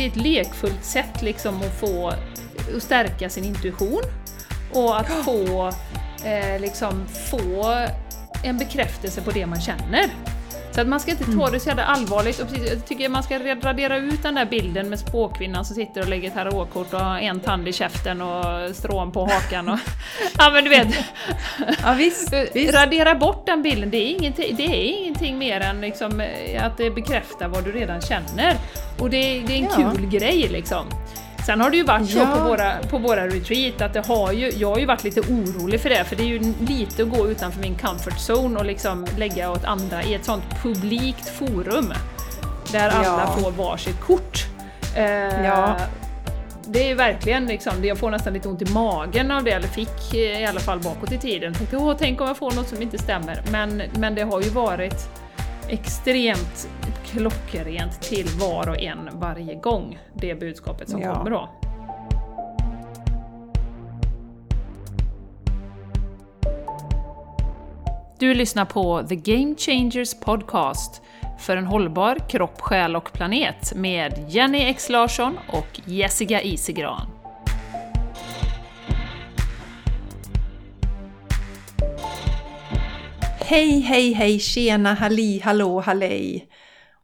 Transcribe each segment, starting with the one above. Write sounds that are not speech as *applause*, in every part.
det är ett lekfullt sätt liksom att få att stärka sin intuition och att få, eh, liksom, få en bekräftelse på det man känner. Så att man ska inte ta mm. det så jävla allvarligt. Och precis, jag tycker man ska radera ut den där bilden med spåkvinnan som sitter och lägger tarotkort och har en tand i käften och strån på hakan. Och, *laughs* ja men du vet. Ja, visst, visst. Radera bort den bilden, det är ingenting, det är ingenting mer än liksom att det bekräftar vad du redan känner. Och det, det är en ja. kul grej liksom. Sen har det ju varit så på, våra, på våra retreat att det har ju, jag har ju varit lite orolig för det, för det är ju lite att gå utanför min comfort zone och liksom lägga åt andra i ett sånt publikt forum. Där alla ja. får varsitt kort. Eh, ja. Det är verkligen liksom, jag får nästan lite ont i magen av det, eller fick i alla fall bakåt i tiden. Tänkte, Åh, tänk om jag får något som inte stämmer. Men, men det har ju varit extremt klockrent till var och en varje gång, det budskapet som ja. kommer då. Du lyssnar på The Game Changers Podcast för en hållbar kropp, själ och planet med Jenny X Larsson och Jessica Isigran. Hej, hej, hej, tjena, halli, hallå, hallej!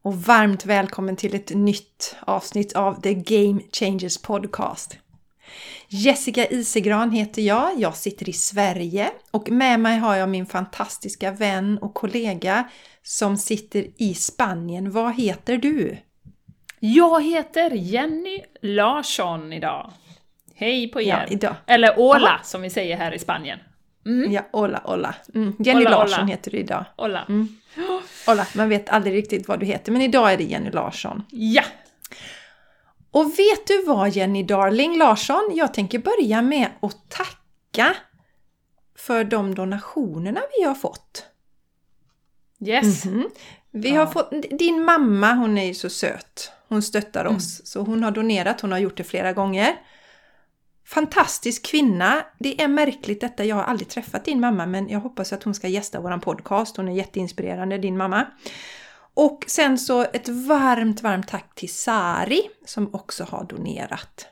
Och varmt välkommen till ett nytt avsnitt av The Game Changers Podcast. Jessica Isegran heter jag, jag sitter i Sverige och med mig har jag min fantastiska vän och kollega som sitter i Spanien. Vad heter du? Jag heter Jenny Larsson idag. Hej på er! Ja, idag. Eller Ola Aha. som vi säger här i Spanien. Mm. Ja, Ola, Ola. Mm. Jenny Ola, Larsson Ola. heter du idag. Ola. Mm. *gasps* Ola, man vet aldrig riktigt vad du heter, men idag är det Jenny Larsson. Ja! Och vet du vad Jenny Darling Larsson? Jag tänker börja med att tacka för de donationerna vi har fått. Yes! Mm -hmm. Vi ja. har fått, din mamma, hon är ju så söt. Hon stöttar mm. oss. Så hon har donerat, hon har gjort det flera gånger. Fantastisk kvinna! Det är märkligt detta, jag har aldrig träffat din mamma men jag hoppas att hon ska gästa våran podcast. Hon är jätteinspirerande, din mamma. Och sen så ett varmt, varmt tack till Sari som också har donerat.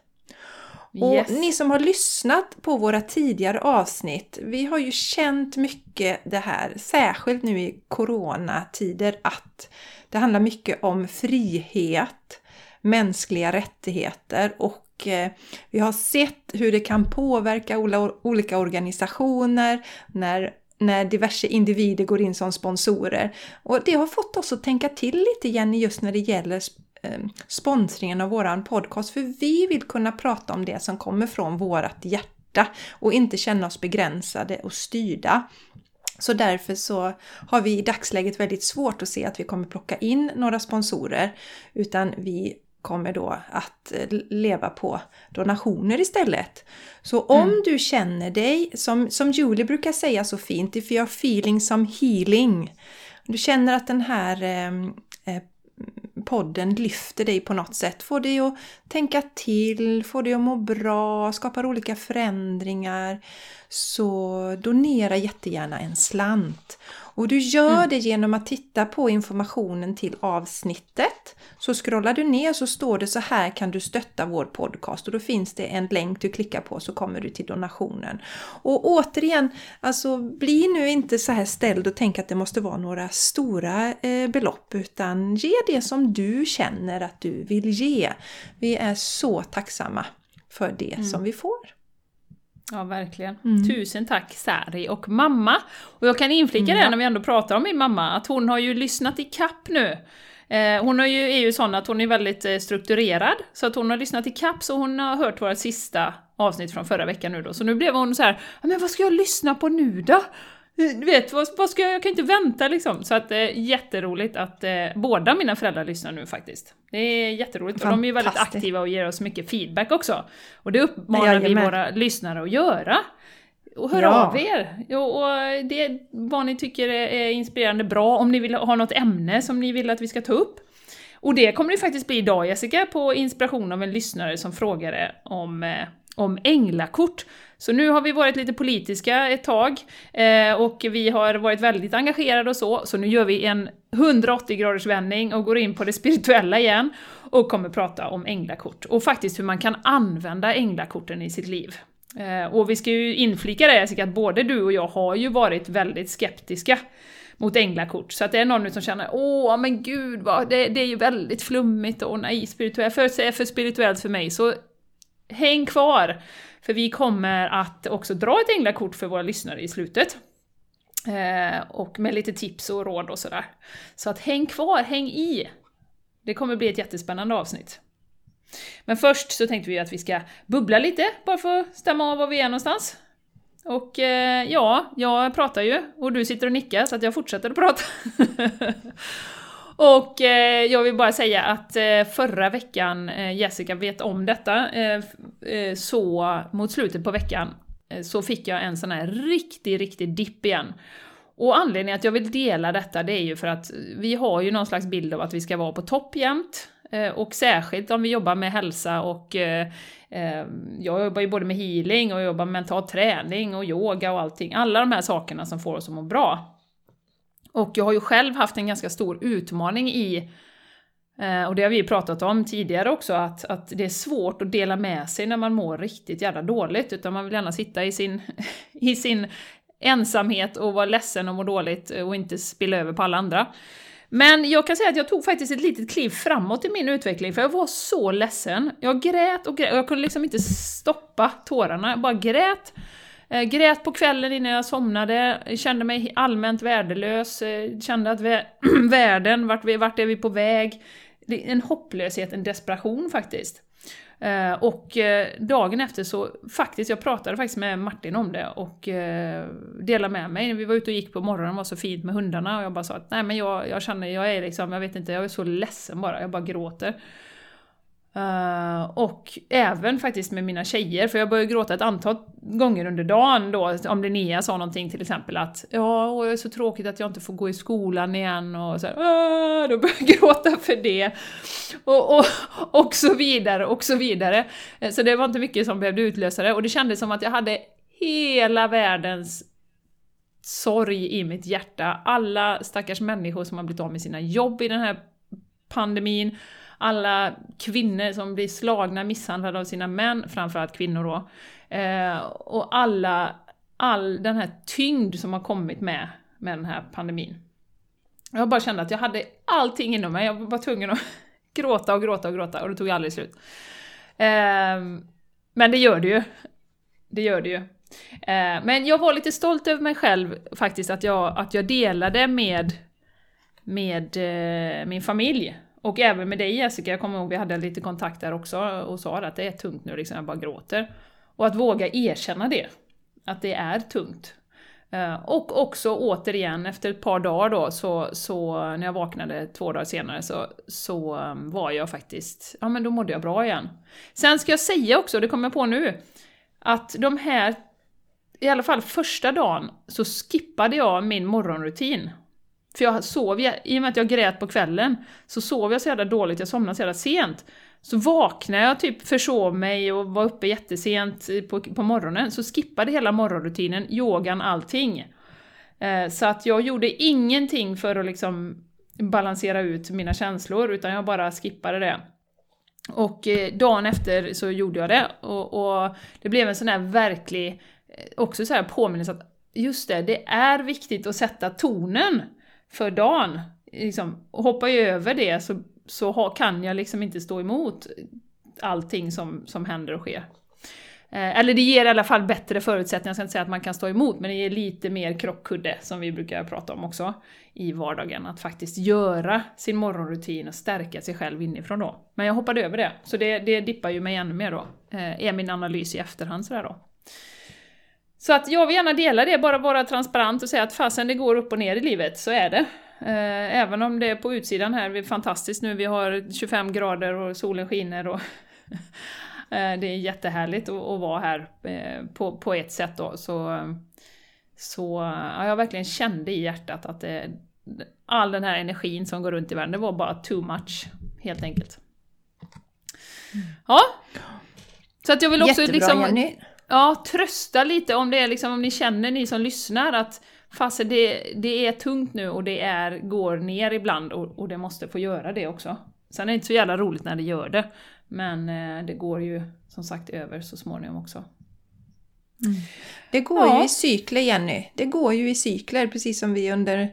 Och yes. ni som har lyssnat på våra tidigare avsnitt, vi har ju känt mycket det här, särskilt nu i coronatider, att det handlar mycket om frihet, mänskliga rättigheter och och eh, vi har sett hur det kan påverka olika organisationer när, när diverse individer går in som sponsorer. Och det har fått oss att tänka till lite Jenny just när det gäller eh, sponsringen av våran podcast. För vi vill kunna prata om det som kommer från vårat hjärta och inte känna oss begränsade och styrda. Så därför så har vi i dagsläget väldigt svårt att se att vi kommer plocka in några sponsorer. Utan vi kommer då att eh, leva på donationer istället. Så om mm. du känner dig, som, som Julie brukar säga så fint, if you are feeling some healing. Du känner att den här ehm, eh, podden lyfter dig på något sätt, får dig att tänka till, får dig att må bra, skapar olika förändringar. Så donera jättegärna en slant. Och du gör mm. det genom att titta på informationen till avsnittet. Så scrollar du ner så står det så här kan du stötta vår podcast och då finns det en länk du klickar på så kommer du till donationen. Och återigen, alltså bli nu inte så här ställd och tänk att det måste vara några stora eh, belopp utan ge det som du känner att du vill ge. Vi är så tacksamma för det mm. som vi får. Ja, verkligen. Mm. Tusen tack Sari och mamma! Och jag kan inflika mm. det när vi ändå pratar om min mamma, att hon har ju lyssnat i kapp nu. Eh, hon är ju, är ju sån att hon är väldigt eh, strukturerad, så att hon har lyssnat i kapp, så hon har hört våra sista avsnitt från förra veckan nu då. Så nu blev hon så här, men vad ska jag lyssna på nu då? Du vet, vad, vad ska jag, jag kan inte vänta liksom. Så att eh, jätteroligt att eh, båda mina föräldrar lyssnar nu faktiskt. Det är jätteroligt och de är ju väldigt aktiva och ger oss mycket feedback också. Och det uppmanar vi våra lyssnare att göra. Och hör ja. av er! Och det vad ni tycker är inspirerande bra, om ni vill ha något ämne som ni vill att vi ska ta upp. Och det kommer det faktiskt bli idag Jessica, på inspiration av en lyssnare som frågade om, eh, om änglakort. Så nu har vi varit lite politiska ett tag eh, och vi har varit väldigt engagerade och så, så nu gör vi en 180 graders vändning och går in på det spirituella igen. och kommer prata om änglakort och faktiskt hur man kan använda änglakorten i sitt liv. Eh, och vi ska ju inflika det Jessica, att både du och jag har ju varit väldigt skeptiska mot änglakort. Så att det är någon som känner åh men gud vad, det, det är ju väldigt flummigt och nej, spirituellt, för, är för spirituellt för mig. Så häng kvar! För vi kommer att också dra ett änglakort för våra lyssnare i slutet. Eh, och med lite tips och råd och sådär. Så att häng kvar, häng i! Det kommer bli ett jättespännande avsnitt. Men först så tänkte vi att vi ska bubbla lite, bara för att stämma av var vi är någonstans. Och eh, ja, jag pratar ju och du sitter och nickar så att jag fortsätter att prata. *laughs* och eh, jag vill bara säga att eh, förra veckan, eh, Jessica vet om detta, eh, eh, så mot slutet på veckan eh, så fick jag en sån här riktig, riktig dipp igen. Och anledningen att jag vill dela detta det är ju för att vi har ju någon slags bild av att vi ska vara på topp jämt. Eh, och särskilt om vi jobbar med hälsa och eh, eh, jag jobbar ju både med healing och jag jobbar med mental träning och yoga och allting. Alla de här sakerna som får oss att må bra. Och jag har ju själv haft en ganska stor utmaning i eh, och det har vi pratat om tidigare också, att, att det är svårt att dela med sig när man mår riktigt jävla dåligt, utan man vill gärna sitta i sin, *laughs* i sin ensamhet och vara ledsen och må dåligt och inte spilla över på alla andra. Men jag kan säga att jag tog faktiskt ett litet kliv framåt i min utveckling, för jag var så ledsen. Jag grät och grät, och jag kunde liksom inte stoppa tårarna, jag bara grät. Eh, grät på kvällen innan jag somnade, kände mig allmänt värdelös, eh, kände att *clears throat* världen, vart, vart är vi på väg? En hopplöshet, en desperation faktiskt. Eh, och dagen efter så, faktiskt, jag pratade faktiskt med Martin om det och delade med mig. Vi var ute och gick på morgonen, det var så fint med hundarna och jag bara sa att nej men jag, jag känner, jag är liksom, jag vet inte, jag är så ledsen bara, jag bara gråter. Uh, och även faktiskt med mina tjejer, för jag började gråta ett antal gånger under dagen då, om Linnea sa någonting till exempel att ja, och det är så tråkigt att jag inte får gå i skolan igen och så här, ah", då började jag *laughs* gråta för det. Och, och, och så vidare, och så vidare. Eh, så det var inte mycket som behövde utlösa det, och det kändes som att jag hade hela världens sorg i mitt hjärta. Alla stackars människor som har blivit av med sina jobb i den här pandemin, alla kvinnor som blir slagna, misshandlade av sina män, framförallt kvinnor då. Eh, och alla, all den här tyngd som har kommit med, med den här pandemin. Jag bara kände att jag hade allting inom mig, jag var tvungen att *laughs* gråta och gråta och gråta och det tog aldrig slut. Eh, men det gör det ju. Det gör det ju. Eh, men jag var lite stolt över mig själv faktiskt, att jag, att jag delade med, med eh, min familj och även med dig Jessica, jag kommer ihåg vi hade lite kontakt där också och sa att det är tungt nu, liksom, jag bara gråter. Och att våga erkänna det, att det är tungt. Eh, och också återigen, efter ett par dagar då, så, så när jag vaknade två dagar senare så, så ehm, var jag faktiskt, ja men då mådde jag bra igen. Sen ska jag säga också, det kommer jag på nu, att de här, i alla fall första dagen, så skippade jag min morgonrutin. För jag sov, i och med att jag grät på kvällen, så sov jag så jävla dåligt, jag somnade så jävla sent. Så vaknade jag, typ försov mig och var uppe jättesent på, på morgonen, så skippade hela morgonrutinen, yogan, allting. Eh, så att jag gjorde ingenting för att liksom balansera ut mina känslor, utan jag bara skippade det. Och eh, dagen efter så gjorde jag det, och, och det blev en sån här verklig, eh, också så här påminnelse att just det, det är viktigt att sätta tonen för dagen. Liksom, hoppar jag över det så, så ha, kan jag liksom inte stå emot allting som, som händer och sker. Eh, eller det ger i alla fall bättre förutsättningar, jag ska inte säga att man kan stå emot, men det ger lite mer krockkudde, som vi brukar prata om också, i vardagen. Att faktiskt göra sin morgonrutin och stärka sig själv inifrån då. Men jag hoppade över det, så det, det dippar ju mig ännu mer då, eh, är min analys i efterhand sådär då. Så att jag vill gärna dela det, bara vara transparent och säga att fasen det går upp och ner i livet, så är det. Eh, även om det är på utsidan här, det är fantastiskt nu, vi har 25 grader och solen skiner och *laughs* eh, det är jättehärligt att, vara här eh, på, på ett sätt då. Så, så ja, jag verkligen kände i hjärtat att det, all den här energin som går runt i världen, det var bara too much, helt enkelt. Mm. Ja. Så att jag vill också Jättebra, liksom... Jenny ja, trösta lite om det är liksom, om ni känner, ni som lyssnar, att fast det, det är tungt nu och det är, går ner ibland och, och det måste få göra det också. Sen är det inte så jävla roligt när det gör det. Men eh, det går ju som sagt över så småningom också. Mm. Det går ja. ju i cykler Jenny. Det går ju i cykler precis som vi under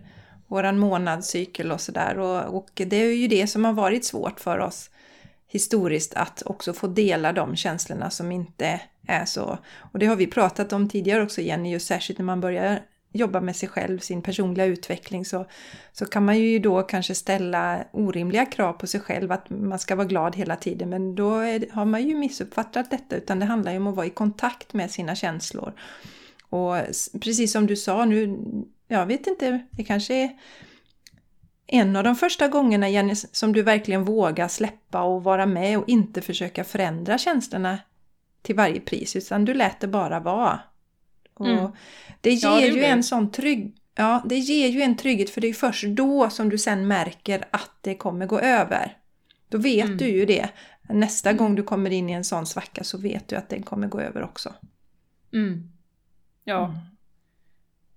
våran månadscykel och sådär. Och, och det är ju det som har varit svårt för oss historiskt att också få dela de känslorna som inte är så. Och det har vi pratat om tidigare också Jenny, just särskilt när man börjar jobba med sig själv, sin personliga utveckling så, så kan man ju då kanske ställa orimliga krav på sig själv att man ska vara glad hela tiden men då är, har man ju missuppfattat detta utan det handlar ju om att vara i kontakt med sina känslor. Och precis som du sa nu, jag vet inte, det kanske är en av de första gångerna Jenny som du verkligen vågar släppa och vara med och inte försöka förändra känslorna till varje pris utan du lät det bara vara. Och mm. Det ger ja, det ju en sån trygg... Ja, det ger ju en trygghet för det är först då som du sen märker att det kommer gå över. Då vet mm. du ju det. Nästa mm. gång du kommer in i en sån svacka så vet du att den kommer gå över också. Mm. Ja. Mm.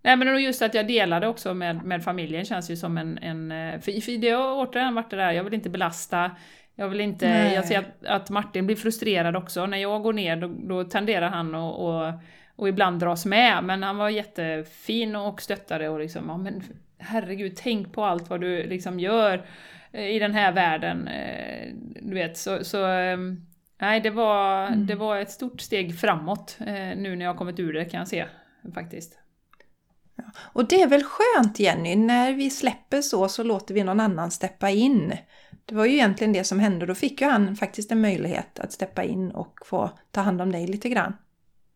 Nej men just att jag delade också med, med familjen känns ju som en... en eh, för, för det har återigen varit det där, jag vill inte belasta, jag vill inte... Nej. Jag ser att, att, Martin blir frustrerad också. När jag går ner då, då tenderar han att och, och ibland dras med, men han var jättefin och stöttade och liksom, ja men herregud, tänk på allt vad du liksom gör eh, i den här världen. Eh, du vet, så, så ehm, nej, det var, mm. det var ett stort steg framåt nu när jag kommit ur det kan jag se faktiskt. Ja. Och det är väl skönt Jenny, när vi släpper så så låter vi någon annan steppa in. Det var ju egentligen det som hände, då fick ju han faktiskt en möjlighet att steppa in och få ta hand om dig lite grann.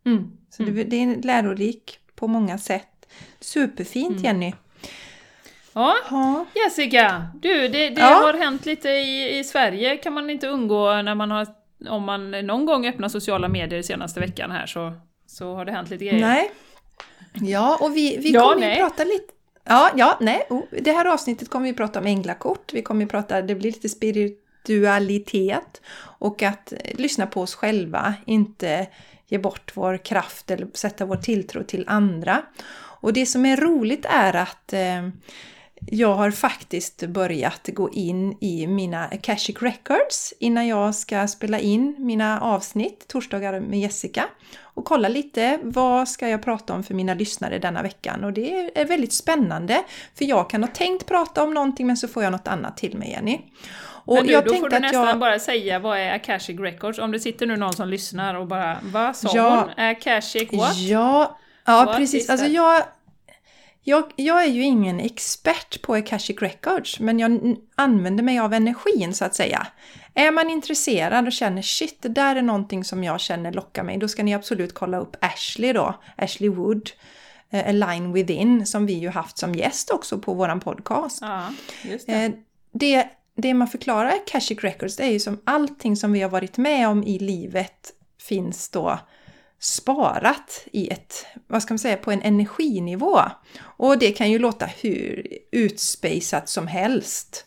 Mm. Så det, mm. det är lärorik på många sätt. Superfint mm. Jenny! Ja, ja, Jessica! Du, det, det ja. har hänt lite i, i Sverige kan man inte undgå när man har, om man någon gång öppnar sociala medier senaste veckan här så, så har det hänt lite grejer. Nej, Ja, och vi, vi ja, kommer ju prata lite... Ja, ja, nej. Oh, det här avsnittet kommer vi prata om änglakort. Vi kommer prata, det blir lite spiritualitet och att eh, lyssna på oss själva, inte ge bort vår kraft eller sätta vår tilltro till andra. Och det som är roligt är att eh, jag har faktiskt börjat gå in i mina Akashic Records innan jag ska spela in mina avsnitt torsdagar med Jessica och kolla lite vad ska jag prata om för mina lyssnare denna veckan och det är väldigt spännande för jag kan ha tänkt prata om någonting men så får jag något annat till mig Jenny. Och men du, jag då får du nästan jag... bara säga vad är Akashic Records? Om det sitter nu någon som lyssnar och bara vad sa ja, hon? Akashic what? Ja, ja what precis. Alltså jag, jag, jag, är ju ingen expert på Akashic Records, men jag använder mig av energin så att säga. Är man intresserad och känner shit, det där är någonting som jag känner lockar mig, då ska ni absolut kolla upp Ashley då, Ashley Wood, eh, Align Within, som vi ju haft som gäst också på våran podcast. Ja, just det. Eh, det, det man förklarar Akashic Records, det är ju som allting som vi har varit med om i livet finns då sparat i ett, vad ska man säga, på en energinivå. Och det kan ju låta hur utspejsat som helst,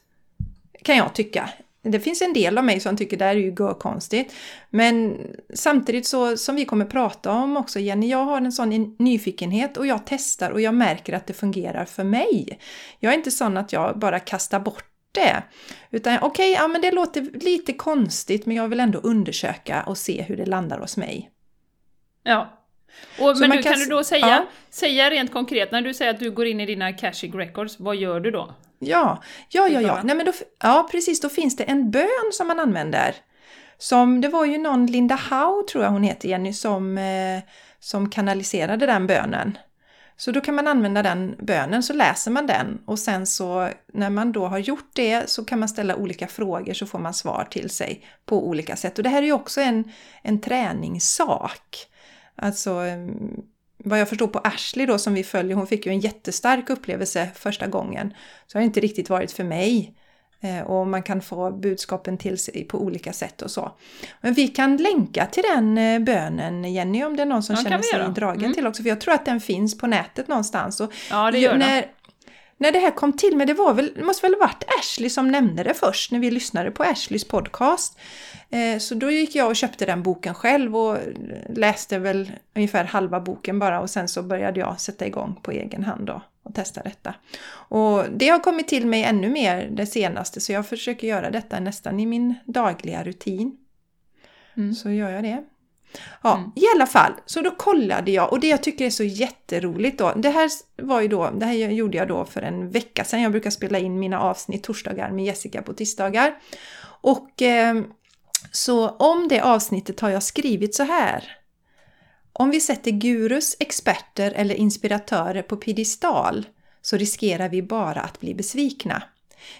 kan jag tycka. Det finns en del av mig som tycker det här är ju konstigt. Men samtidigt så som vi kommer prata om också Jenny, jag har en sån nyfikenhet och jag testar och jag märker att det fungerar för mig. Jag är inte sån att jag bara kastar bort det. Utan okej, okay, ja men det låter lite konstigt men jag vill ändå undersöka och se hur det landar hos mig. Ja. Och, men du, kan, kan du då säga, ja. säga rent konkret, när du säger att du går in i dina Akashic Records, vad gör du då? Ja, ja, ja, ja. Nej, men då, ja precis, då finns det en bön som man använder. Som, det var ju någon, Linda Howe tror jag hon heter Jenny, som, eh, som kanaliserade den bönen. Så då kan man använda den bönen, så läser man den och sen så när man då har gjort det så kan man ställa olika frågor så får man svar till sig på olika sätt. Och det här är ju också en, en träningssak. Alltså vad jag förstår på Ashley då som vi följer, hon fick ju en jättestark upplevelse första gången. Så har det inte riktigt varit för mig. Eh, och man kan få budskapen till sig på olika sätt och så. Men vi kan länka till den eh, bönen Jenny om det är någon som ja, känner sig dragen mm. till också. För jag tror att den finns på nätet någonstans. Och ja, det gör när, när det här kom till mig, det var väl, det måste väl varit Ashley som nämnde det först när vi lyssnade på Ashleys podcast. Eh, så då gick jag och köpte den boken själv och läste väl ungefär halva boken bara och sen så började jag sätta igång på egen hand då och testa detta. Och det har kommit till mig ännu mer det senaste så jag försöker göra detta nästan i min dagliga rutin. Mm. Så gör jag det. Ja, mm. i alla fall, så då kollade jag och det jag tycker är så jätteroligt då, det här var ju då, det här gjorde jag då för en vecka sedan. Jag brukar spela in mina avsnitt torsdagar med Jessica på tisdagar. Och eh, så om det avsnittet har jag skrivit så här. Om vi sätter gurus, experter eller inspiratörer på piedestal så riskerar vi bara att bli besvikna.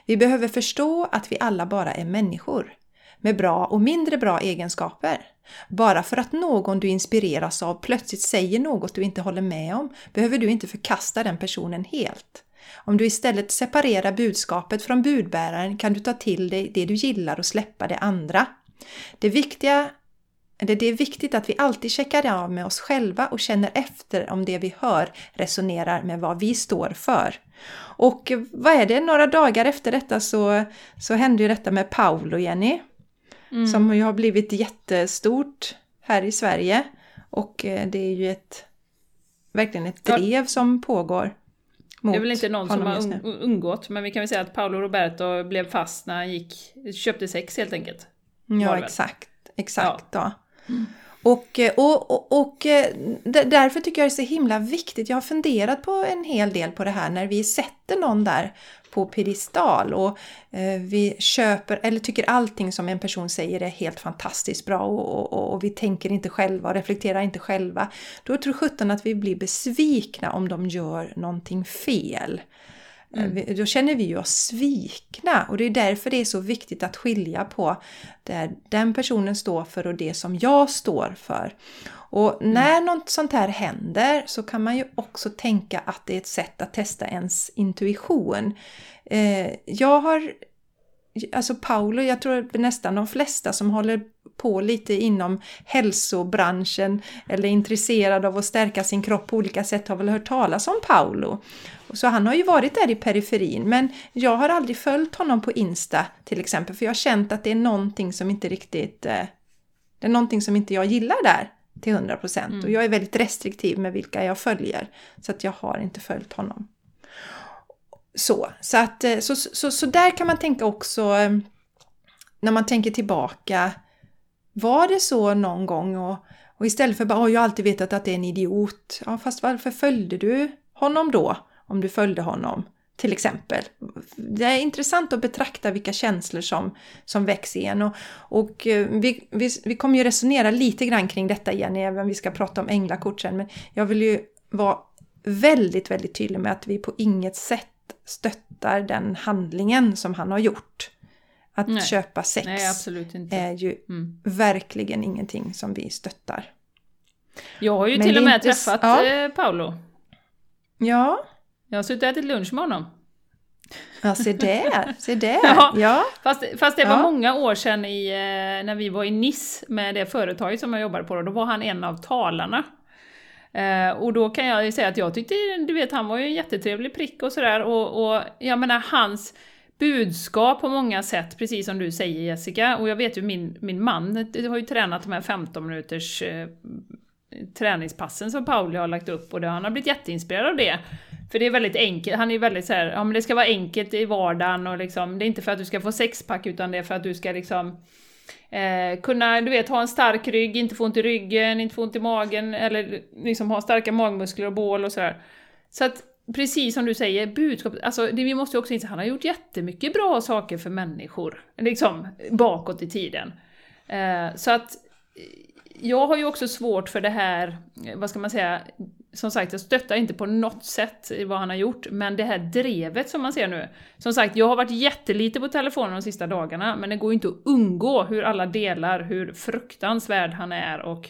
Vi behöver förstå att vi alla bara är människor med bra och mindre bra egenskaper. Bara för att någon du inspireras av plötsligt säger något du inte håller med om behöver du inte förkasta den personen helt. Om du istället separerar budskapet från budbäraren kan du ta till dig det du gillar och släppa det andra. Det viktiga det är viktigt att vi alltid checkar av med oss själva och känner efter om det vi hör resonerar med vad vi står för. Och vad är det, några dagar efter detta så, så hände ju detta med Paolo, Jenny. Mm. Som ju har blivit jättestort här i Sverige. Och eh, det är ju ett verkligen ett drev som pågår. Mot det är väl inte någon som har undgått, men vi kan väl säga att Paolo Roberto blev fast när han gick, köpte sex helt enkelt. Ja, exakt. Exakt. Ja. Mm. Och, eh, och, och, och, eh, därför tycker jag det är så himla viktigt. Jag har funderat på en hel del på det här när vi sätter någon där på piedestal och eh, vi köper eller tycker allting som en person säger är helt fantastiskt bra och, och, och vi tänker inte själva och reflekterar inte själva. Då tror sjutton att vi blir besvikna om de gör någonting fel. Mm. Då känner vi oss svikna och det är därför det är så viktigt att skilja på det den personen står för och det som jag står för. Och mm. när något sånt här händer så kan man ju också tänka att det är ett sätt att testa ens intuition. Eh, jag har Alltså Paolo, jag tror nästan de flesta som håller på lite inom hälsobranschen eller är intresserade av att stärka sin kropp på olika sätt har väl hört talas om Paolo. Så han har ju varit där i periferin men jag har aldrig följt honom på Insta till exempel för jag har känt att det är någonting som inte riktigt eh, det är någonting som inte jag gillar där till 100 procent. Mm. Och jag är väldigt restriktiv med vilka jag följer. Så att jag har inte följt honom. Så, så, att, eh, så, så, så där kan man tänka också eh, när man tänker tillbaka. Var det så någon gång? Och, och istället för bara, oh, jag har alltid vetat att det är en idiot. Ja, fast varför följde du honom då? Om du följde honom till exempel. Det är intressant att betrakta vilka känslor som, som väcks i en. Och, och eh, vi, vi, vi kommer ju resonera lite grann kring detta igen, även vi ska prata om änglakort sen. Men jag vill ju vara väldigt, väldigt tydlig med att vi på inget sätt stöttar den handlingen som han har gjort. Att Nej. köpa sex Nej, är ju mm. verkligen ingenting som vi stöttar. Jag har ju Men till och med inte... träffat ja. Eh, Paolo. Ja. Jag har suttit och ätit lunch med honom. Ja, se där, se där. *laughs* ja, ja. Fast, fast det var ja. många år sedan i, eh, när vi var i Nice med det företaget som jag jobbade på, då var han en av talarna. Eh, och då kan jag säga att jag tyckte, du vet, han var ju en jättetrevlig prick och sådär, och, och jag menar hans budskap på många sätt, precis som du säger Jessica, och jag vet ju min, min man har ju tränat de här 15 minuters eh, träningspassen som Pauli har lagt upp och det, han har blivit jätteinspirerad av det. För det är väldigt enkelt, han är väldigt så här, ja men det ska vara enkelt i vardagen och liksom, det är inte för att du ska få sexpack utan det är för att du ska liksom eh, kunna, du vet, ha en stark rygg, inte få ont i ryggen, inte få ont i magen eller liksom ha starka magmuskler och bål och sådär. Så att precis som du säger, budskapet, alltså det, vi måste ju också inse, han har gjort jättemycket bra saker för människor, liksom bakåt i tiden. Eh, så att jag har ju också svårt för det här, vad ska man säga, som sagt, jag stöttar inte på något sätt vad han har gjort, men det här drevet som man ser nu. Som sagt, jag har varit jättelite på telefonen de sista dagarna, men det går ju inte att undgå hur alla delar hur fruktansvärd han är och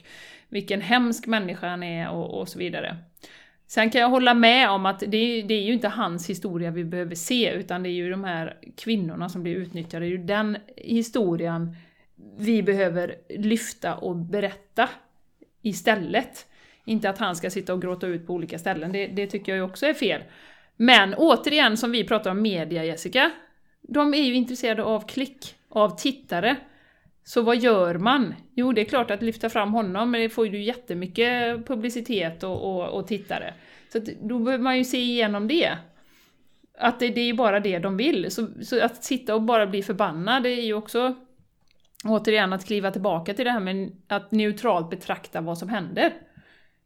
vilken hemsk människa han är och, och så vidare. Sen kan jag hålla med om att det, det, är ju inte hans historia vi behöver se, utan det är ju de här kvinnorna som blir utnyttjade, det är ju den historien vi behöver lyfta och berätta istället. Inte att han ska sitta och gråta ut på olika ställen, det, det tycker jag ju också är fel. Men återigen, som vi pratar om media, Jessica. De är ju intresserade av klick, av tittare. Så vad gör man? Jo, det är klart att lyfta fram honom, men det får ju jättemycket publicitet och, och, och tittare. Så då behöver man ju se igenom det. Att det, det är ju bara det de vill. Så, så, att sitta och bara bli förbannad, det är ju också återigen att kliva tillbaka till det här med att neutralt betrakta vad som händer.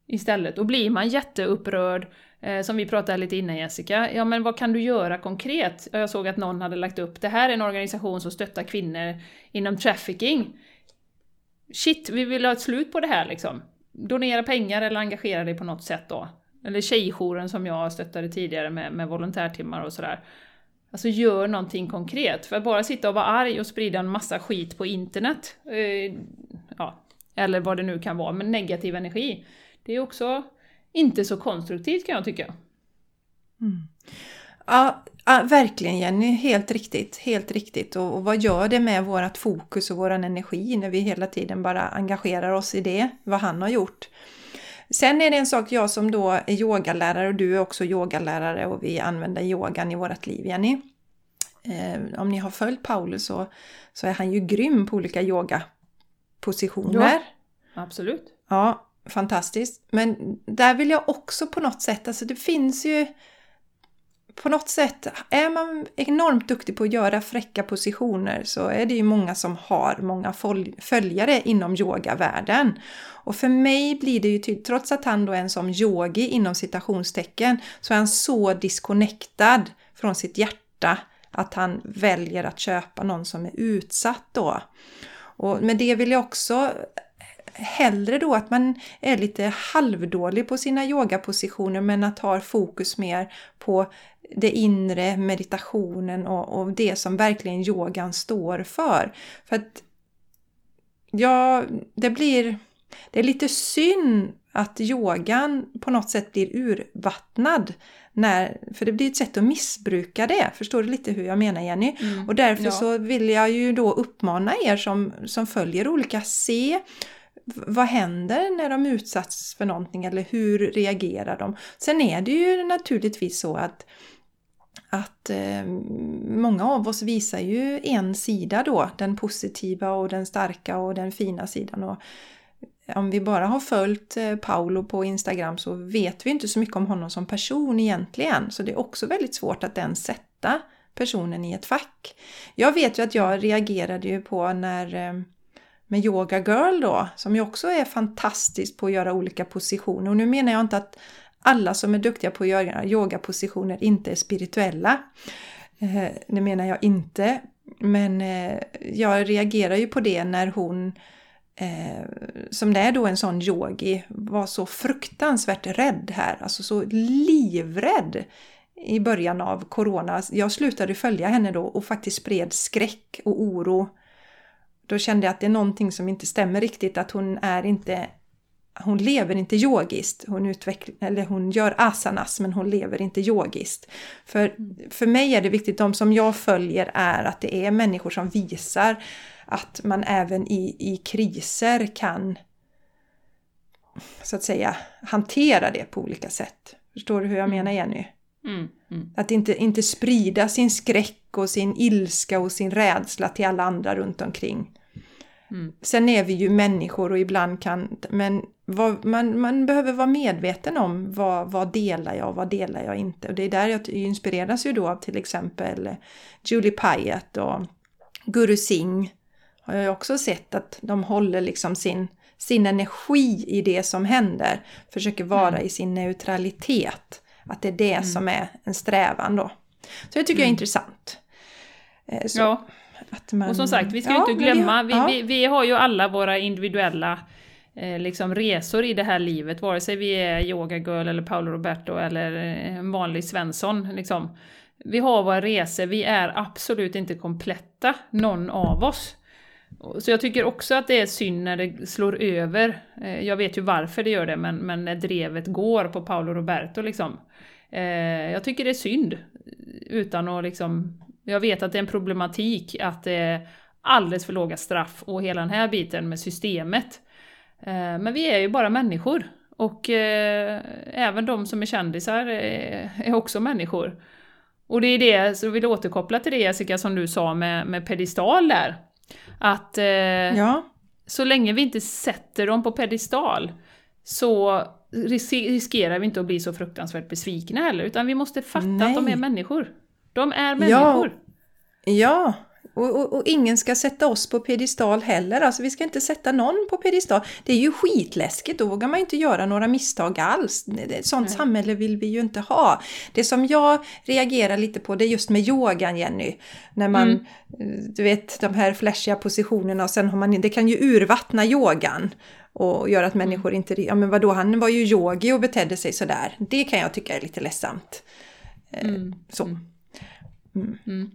Istället. Och blir man jätteupprörd, eh, som vi pratade lite innan Jessica, ja men vad kan du göra konkret? Jag såg att någon hade lagt upp, det här är en organisation som stöttar kvinnor inom trafficking. Shit, vi vill ha ett slut på det här liksom. Donera pengar eller engagera dig på något sätt då. Eller tjejjouren som jag stöttade tidigare med, med volontärtimmar och sådär. Alltså gör någonting konkret. För att bara sitta och vara arg och sprida en massa skit på internet, eh, ja, eller vad det nu kan vara, men negativ energi. Det är också inte så konstruktivt kan jag tycka. Mm. Ja, ja, verkligen Jenny, helt riktigt. Helt riktigt. Och, och, vad gör det med vårt fokus och vår energi när vi hela tiden bara engagerar oss i det, vad han har gjort? Sen är det en sak, jag som då är yogalärare och du är också yogalärare och vi använder yogan i vårt liv, Jenny. Eh, om ni har följt Paulus så, så är han ju grym på olika yogapositioner. Ja, absolut. Ja, fantastiskt. Men där vill jag också på något sätt, alltså det finns ju på något sätt, är man enormt duktig på att göra fräcka positioner så är det ju många som har många följare inom yogavärlden. Och för mig blir det ju tydligt, trots att han då är en som yogi inom citationstecken, så är han så disconnectad från sitt hjärta att han väljer att köpa någon som är utsatt då. Och med det vill jag också hellre då att man är lite halvdålig på sina yogapositioner men att ha fokus mer på det inre, meditationen och, och det som verkligen yogan står för. För att ja, det blir... Det är lite synd att yogan på något sätt blir urvattnad. När, för det blir ett sätt att missbruka det. Förstår du lite hur jag menar Jenny? Mm, och därför ja. så vill jag ju då uppmana er som, som följer olika, se vad händer när de utsatts för någonting eller hur reagerar de? Sen är det ju naturligtvis så att att eh, många av oss visar ju en sida då, den positiva och den starka och den fina sidan. Och om vi bara har följt eh, Paolo på Instagram så vet vi inte så mycket om honom som person egentligen. Så det är också väldigt svårt att ens sätta personen i ett fack. Jag vet ju att jag reagerade ju på när eh, med Yoga Girl då, som ju också är fantastisk på att göra olika positioner. Och nu menar jag inte att alla som är duktiga på att göra yogapositioner inte är spirituella. Eh, det menar jag inte. Men eh, jag reagerar ju på det när hon, eh, som det är då en sån yogi, var så fruktansvärt rädd här. Alltså så livrädd i början av corona. Jag slutade följa henne då och faktiskt spred skräck och oro. Då kände jag att det är någonting som inte stämmer riktigt, att hon är inte hon lever inte yogiskt. Hon, utvecklar, eller hon gör asanas men hon lever inte yogiskt. För, för mig är det viktigt, de som jag följer är att det är människor som visar att man även i, i kriser kan så att säga hantera det på olika sätt. Förstår du hur jag menar Jenny? Mm, mm. Att inte, inte sprida sin skräck och sin ilska och sin rädsla till alla andra runt omkring. Mm. Sen är vi ju människor och ibland kan, men vad, man, man behöver vara medveten om vad, vad delar jag och vad delar jag inte. Och det är där jag inspireras ju då av till exempel Julie Pyatt och Guru Singh. Har jag också sett att de håller liksom sin, sin energi i det som händer. Försöker vara mm. i sin neutralitet. Att det är det mm. som är en strävan då. Så det tycker jag är mm. intressant. Eh, så. Ja. Man, och som sagt, vi ska ju ja, inte glömma, vi, ja. vi, vi, har ju alla våra individuella eh, liksom resor i det här livet, vare sig vi är Yoga Girl eller Paolo Roberto eller eh, en vanlig Svensson. Liksom. Vi har våra resor, vi är absolut inte kompletta, någon av oss. Så jag tycker också att det är synd när det slår över. Eh, jag vet ju varför det gör det, men, men när drevet går på Paolo Roberto liksom. Eh, jag tycker det är synd, utan att liksom jag vet att det är en problematik att det är alldeles för låga straff och hela den här biten med systemet. Eh, men vi är ju bara människor. Och även de som är kändisar är, också människor. Och det är det, så jag vill återkoppla till det Jessica som du sa med, med pedestal där. Att eh, Ja, så länge vi inte sätter dem på pedestal så ris- riskerar vi inte att bli så fruktansvärt besvikna heller, utan vi måste fatta att de Nej. är människor. De är människor. ja. Och, och, och ingen ska sätta oss på pedestal heller. Alltså vi ska inte sätta någon på pedestal. Det är ju skitläskigt, då vågar man ju inte göra några misstag alls. Ett sånt Nej. samhälle vill vi ju inte ha. Det som jag reagerar lite på det är just med yogan Jenny. När man, Mm. eh, du vet de här flashiga positionerna och sen har man, det kan ju urvattna yogan. Och göra att människor inte, ja men vadå han var ju yogi och betedde sig sådär. Det kan jag tycka är lite ledsamt. Eh, Mm. Så. Mm.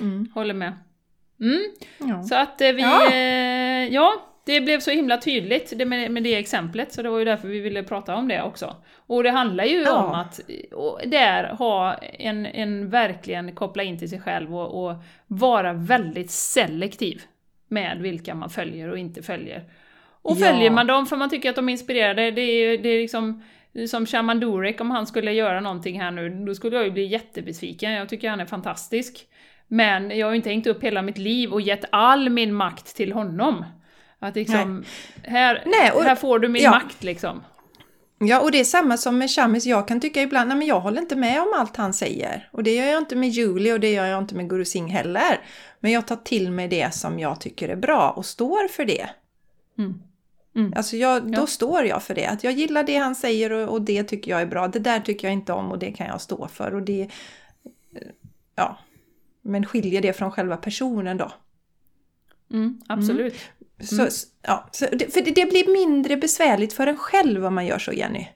Mm. Håller med. Mm. Ja. Så att eh, vi... Ja. Eh, ja, det blev så himla tydligt med, med det exemplet, så det var ju därför vi ville prata om det också. Och det handlar ju Ja. om att där ha en, en verkligen koppla in till sig själv och, och vara väldigt selektiv med vilka man följer och inte följer. Och Ja. följer man dem för man tycker att de är inspirerade, det är, det är liksom som Shaman Durek, om han skulle göra någonting här nu, då skulle jag ju bli jättebesviken. Jag tycker han är fantastisk. Men jag har ju inte hängt upp hela mitt liv och gett all min makt till honom. Att liksom, här, Nej, och- här får du min ja. makt liksom. Ja, och det är samma som med Shamis. Jag kan tycka ibland, nej men jag håller inte med om allt han säger. Och det gör jag inte med Julie och det gör jag inte med Guru Singh heller. Men jag tar till mig det som jag tycker är bra och står för det. Mm. Mm. Alltså jag, Ja. då står jag för det. Att jag gillar det han säger och, och det tycker jag är bra. Det där tycker jag inte om och det kan jag stå för. Och det, ja. Men skiljer det från själva personen då? Mm, absolut. Så, Mm. ja, så det, för det, det blir mindre besvärligt för en själv om man gör så, Jenny.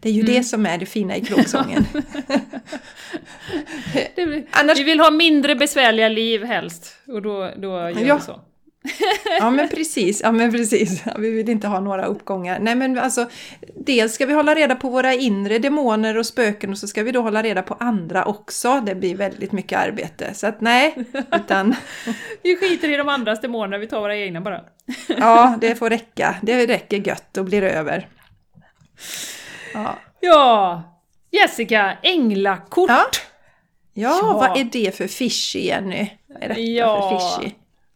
Det är ju Mm. det som är det fina i kråksången. *laughs* *laughs* Annars- Vi vill ha mindre besvärliga liv helst, och då, då gör Ja. vi så. Ja men precis, ja men precis. Vi vill inte ha några uppgångar. Nej men alltså, dels ska vi hålla reda på våra inre demoner och spöken och så ska vi då hålla reda på andra också. Det blir väldigt mycket arbete. Så att nej, *laughs* utan Vi skiter i de andras demoner, vi tar våra egna bara. *laughs* ja, det får räcka. Det räcker gött och blir över. Ja, Ja! Jessica, änglakort! ja. ja Ja. vad är det för fishy Jenny? Vad är detta Ja. för fishy?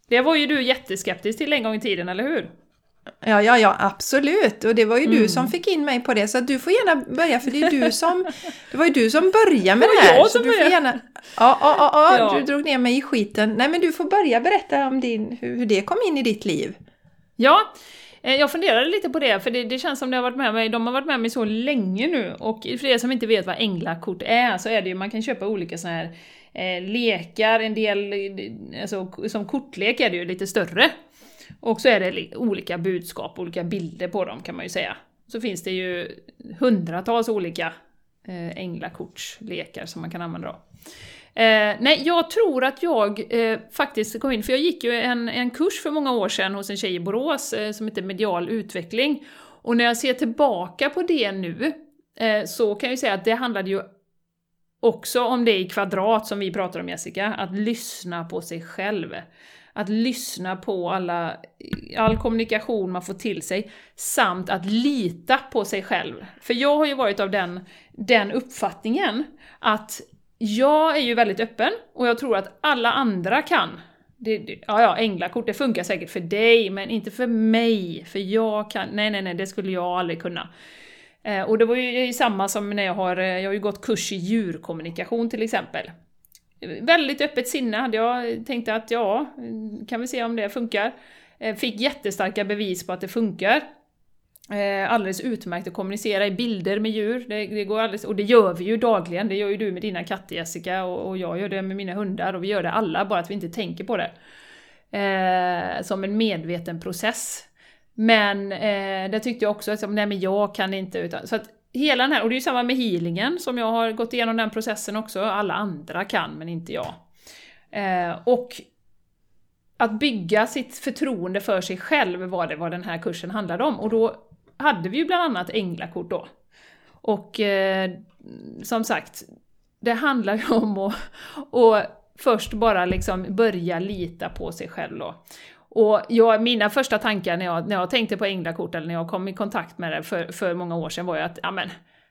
Det var ju du jätteskeptisk till en gång i tiden, eller hur? Ja, ja, ja, absolut. Och det var ju du Mm. som fick in mig på det, så du får gärna börja, för det är du som... *laughs* Det var ju du som började med Det var det här. jag så som du får började. gärna... Ja, ja, ja, ja, du drog ner mig i skiten. Nej, men du får börja berätta om din, hur, hur det kom in i ditt liv. Ja, eh, jag funderade lite på det, för det, det känns som det har varit med mig, de har varit med mig så länge nu, och för er som inte vet vad änglakort är, så är det ju, man kan köpa olika sådana här eh, lekar, en del, alltså som kortlek är det ju lite större. Och så är det olika budskap, olika bilder på dem kan man ju säga. Så finns det ju hundratals olika eh, änglakortslekar som man kan använda då. Eh, nej, jag tror att jag eh, faktiskt kom in, för jag gick ju en, en kurs för många år sedan hos en tjej i Borås eh, som heter Medial utveckling. Och när jag ser tillbaka på det nu eh, så kan jag ju säga att det handlade ju också om det är i kvadrat som vi pratar om Jessica, att lyssna på sig själv. Att lyssna på alla, all kommunikation man får till sig, samt att lita på sig själv. För jag har ju varit av den, den uppfattningen att jag är ju väldigt öppen och jag tror att alla andra kan. Det, det, ja, ja, änglakort, det funkar säkert för dig, men inte för mig. För jag kan, nej, nej, nej, det skulle jag aldrig kunna. Eh, och det var ju samma som när jag har, eh, jag har ju gått kurs i djurkommunikation till exempel. Väldigt öppet sinne hade jag, tänkte att ja, kan vi se om det funkar. Eh, Fick jättestarka bevis på att det funkar. Eh, alldeles utmärkt att kommunicera i bilder med djur, det, det går alldeles, och det gör vi ju dagligen, det gör ju du med dina katter Jessica, och, och jag gör det med mina hundar, och vi gör det alla, bara att vi inte tänker på det. Eh, som en medveten process. Men eh, det tyckte jag också, att nej men jag kan inte, utan, så att hela den här, och det är ju samma med healingen, som jag har gått igenom den processen också, alla andra kan men inte jag. Eh, och att bygga sitt förtroende för sig själv var det vad den här kursen handlade om. Och då hade vi ju bland annat änglakort då. Och eh, som sagt, det handlar ju om att, att först bara liksom börja lita på sig själv då. Och jag, mina första tankar när jag, när jag tänkte på änglakort, eller när jag kom i kontakt med det för, för många år sedan, var ju att ja men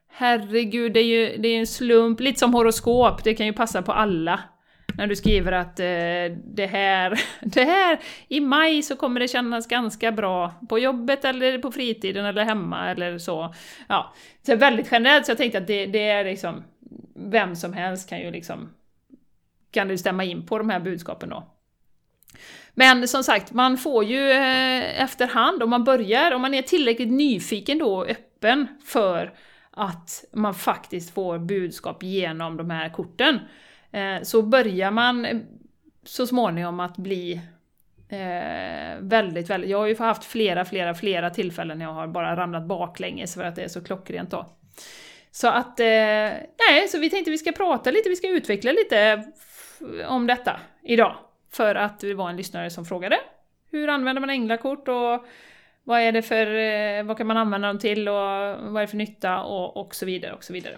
herregud, det är ju det är en slump, lite som horoskop, det kan ju passa på alla. När du skriver att eh, det, här, *laughs* det här, i maj så kommer det kännas ganska bra på jobbet eller på fritiden eller hemma eller så. Ja, så väldigt generellt, så jag tänkte att det, det är liksom, vem som helst kan ju liksom, kan du stämma in på de här budskapen då. Men som sagt, man får ju eh, efterhand, om man börjar, om man är tillräckligt nyfiken då och öppen för att man faktiskt får budskap genom de här korten, eh, så börjar man eh, så småningom att bli eh, väldigt, väldigt... Jag har ju haft flera, flera, flera tillfällen när jag har bara ramlat baklänges för att det är så klockrent då. Så att, eh, nej, så vi tänkte vi ska prata lite, vi ska utveckla lite om detta idag. För att det var en lyssnare som frågade hur använder man änglakort och vad är det för, eh, vad kan man använda dem till och vad är det för nytta och, och så vidare och så vidare.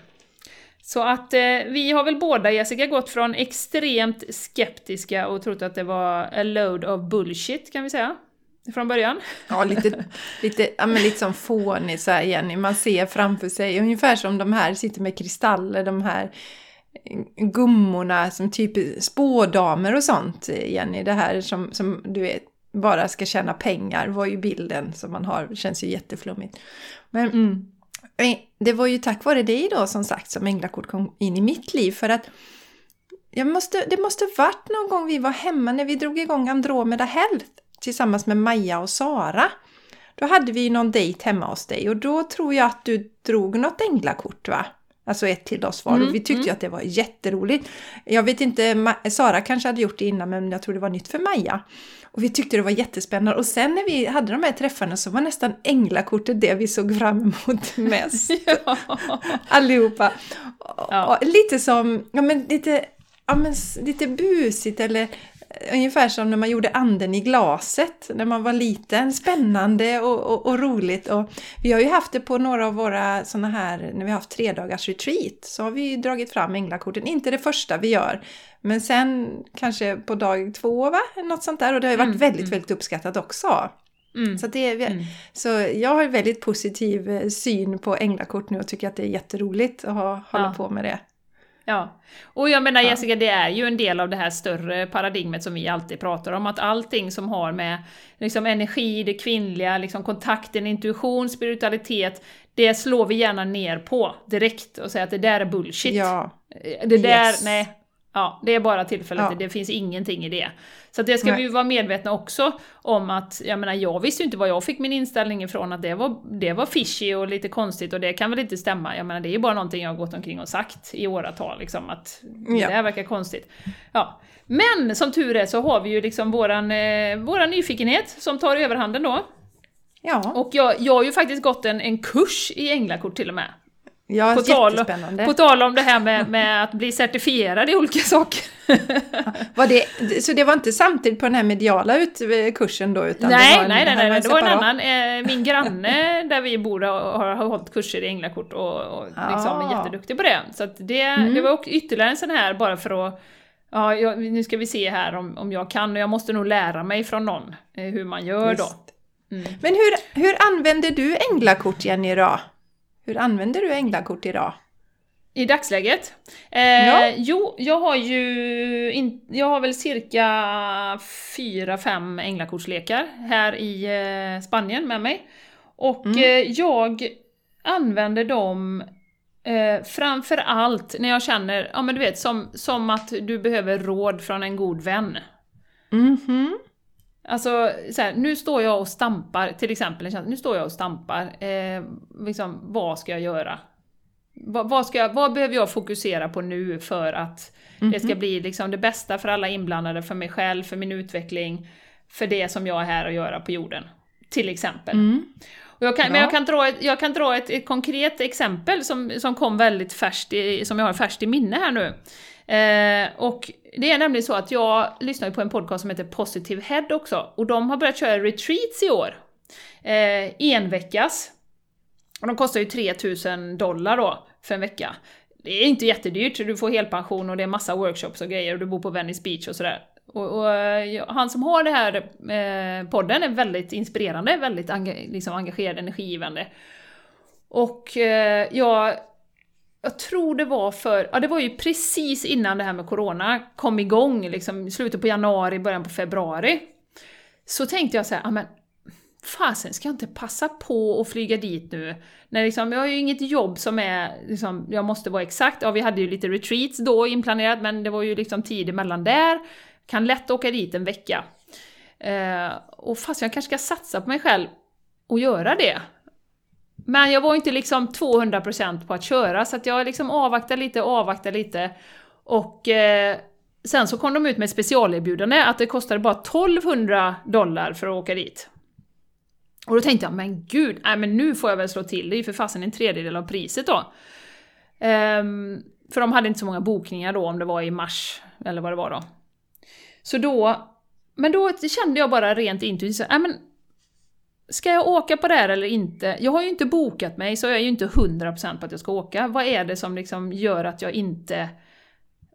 Så att eh, vi har väl båda, Jessica, gått från extremt skeptiska och trott att det var a load of bullshit, kan vi säga, från början. Ja, lite, lite, ja, men lite som fånig så här, Jenny. Man ser framför sig, ungefär som de här sitter med kristaller, de här gummorna som typ spådamer och sånt, Jenny. Det här som, som du vet, bara ska tjäna pengar var ju bilden som man har. Det känns ju jätteflummigt. Men mm. Eh, det var ju tack vare dig då som sagt som änglakort kom in i mitt liv för att jag måste, det måste varit någon gång vi var hemma när vi drog igång Andromeda Health tillsammans med Maja och Sara. Då hade vi någon dejt hemma hos dig och då tror jag att du drog något änglakort va? Alltså ett till oss var. Mm, vi tyckte mm. ju att det var jätteroligt. Jag vet inte, Sara kanske hade gjort det innan men jag tror det var nytt för Maja. Och vi tyckte det var jättespännande. Och sen när vi hade de här träffarna så var nästan änglakortet det vi såg fram emot *laughs* mest. ja. Allihopa. Ja. Lite som, ja men lite, ja men lite busigt eller ungefär som när man gjorde anden i glaset när man var liten. Spännande och, och, och, roligt. Och vi har ju haft det på några av våra sådana här, när vi har haft tre dagars retreat, så har vi dragit fram änglakorten. Inte det första vi gör, men sen kanske på dag två, va? Något sånt där. Och det har ju varit mm, väldigt, mm. väldigt uppskattat också. Mm. Så, det, mm. så jag har en väldigt positiv eh, syn på änglakort nu och tycker att det är jätteroligt att ha, hålla på med det. Ja, och jag menar Jessica, det är ju en del av det här större paradigmet som vi alltid pratar om, att allting som har med liksom, energi, det kvinnliga, liksom, kontakten, intuition, spiritualitet, det slår vi gärna ner på direkt och säger att det där är bullshit. Ja. Det där, yes. nej, Ja, det är bara tillfället, ja. det finns ingenting i det. Så det ska Nej. vi vara medvetna också om att, jag menar jag visste ju inte var jag fick min inställning ifrån att det var, det var fishy och lite konstigt och det kan väl inte stämma. Jag menar det är ju bara någonting jag har gått omkring och sagt i åratal liksom att ja. det här verkar konstigt. Ja. Men som tur är så har vi ju liksom våran, eh, våran nyfikenhet som tar överhanden då. Ja. Och jag, jag har ju faktiskt gått en, en kurs i änglakort till och med. Ja, på tal, på tal om det här med, med att bli certifierad i olika saker. var det, så det var inte samtidigt på den här mediala kursen då? Utan nej, en, nej, nej, nej, det var en annan. Eh, min granne där vi bor har, har hållit kurser i änglakort och, och liksom ah. är jätteduktig på det. Så det, mm. det var ytterligare en sån här bara för att Ja, jag, nu ska vi se här om, om jag kan, och jag måste nog lära mig från någon eh, hur man gör Just. då. Mm. Men hur, hur använder du änglakort Jenny då? Hur använder du änglakort idag? I dagsläget? Eh, ja. Jo, jag har ju in, jag har väl cirka 4-5 änglakortslekar här i eh, Spanien med mig. Och mm. eh, jag använder dem eh, framför allt när jag känner, ja men du vet, som, som att du behöver råd från en god vän. Mm -hmm. Alltså, så här, nu står jag och stampar, till exempel, nu står jag och stampar, eh, liksom, vad ska jag göra? Vad, vad, ska jag, vad behöver jag fokusera på nu för att mm -hmm. det ska mhm. bli liksom det bästa för alla inblandade, för mig själv, för min utveckling, för det som jag är här att göra på jorden? Till exempel. Mm. Jag kan, men jag kan dra, ett, jag kan dra ett, ett konkret exempel som, som kom väldigt färskt, i, som jag har färskt i minne här nu. Eh, och det är nämligen så att jag lyssnar på en podcast som heter Positive Head också, och de har börjat köra retreats i år. Eh, en veckas. Och de kostar ju 3000 dollar då, för en vecka. Det är inte jättedyrt, du får helpension och det är massa workshops och grejer och du bor på Venice Beach och sådär. Och, och eh, han som har den här eh, podden är väldigt inspirerande, väldigt enga, liksom engagerad, energigivande. Och eh, jag, jag tror det var för, ja det var ju precis innan det här med Corona kom igång, liksom slutet på januari, början på februari. Så tänkte jag så här, ja men fasen ska jag inte passa på att flyga dit nu? När liksom, jag har ju inget jobb som är, liksom, jag måste vara exakt, ja vi hade ju lite retreats då inplanerat men det var ju liksom tid emellan där. Kan lätt åka dit en vecka. Eh, och fast jag kanske ska satsa på mig själv och göra det. Men jag var inte liksom 200% på att köra så att jag liksom avvaktade lite, avvaktade lite. Och eh, sen så kom de ut med ett specialerbjudande att det kostade bara 1200 dollar för att åka dit. Och då tänkte jag, men gud, nej men nu får jag väl slå till, det är ju för fasen en tredjedel av priset då. Um, för de hade inte så många bokningar då, om det var i mars, eller vad det var då. Så då, men då kände jag bara rent intuitivt, nej men Ska jag åka på det här eller inte? Jag har ju inte bokat mig, så jag är ju inte 100% på att jag ska åka. Vad är det som liksom gör att jag inte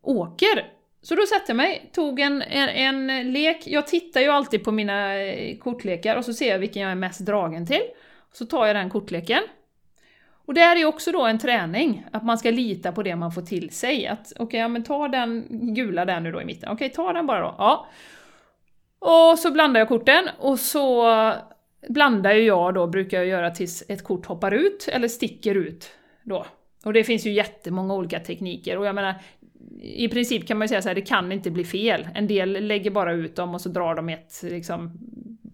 åker? Så då satte jag mig, tog en, en, en, lek. Jag tittar ju alltid på mina eh, kortlekar och så ser jag vilken jag är mest dragen till. Så tar jag den kortleken. Och det här är ju också då en träning, att man ska lita på det man får till sig. Att okej, okay, ja, men ta den gula där nu då i mitten. Okej, okay, ta den bara då. Ja. Och så blandar jag korten och så blandar ju jag då, brukar jag göra tills ett kort hoppar ut, eller sticker ut då. Och det finns ju jättemånga olika tekniker, och jag menar, i princip kan man ju säga så här, det kan inte bli fel. En del lägger bara ut dem och så drar de ett liksom,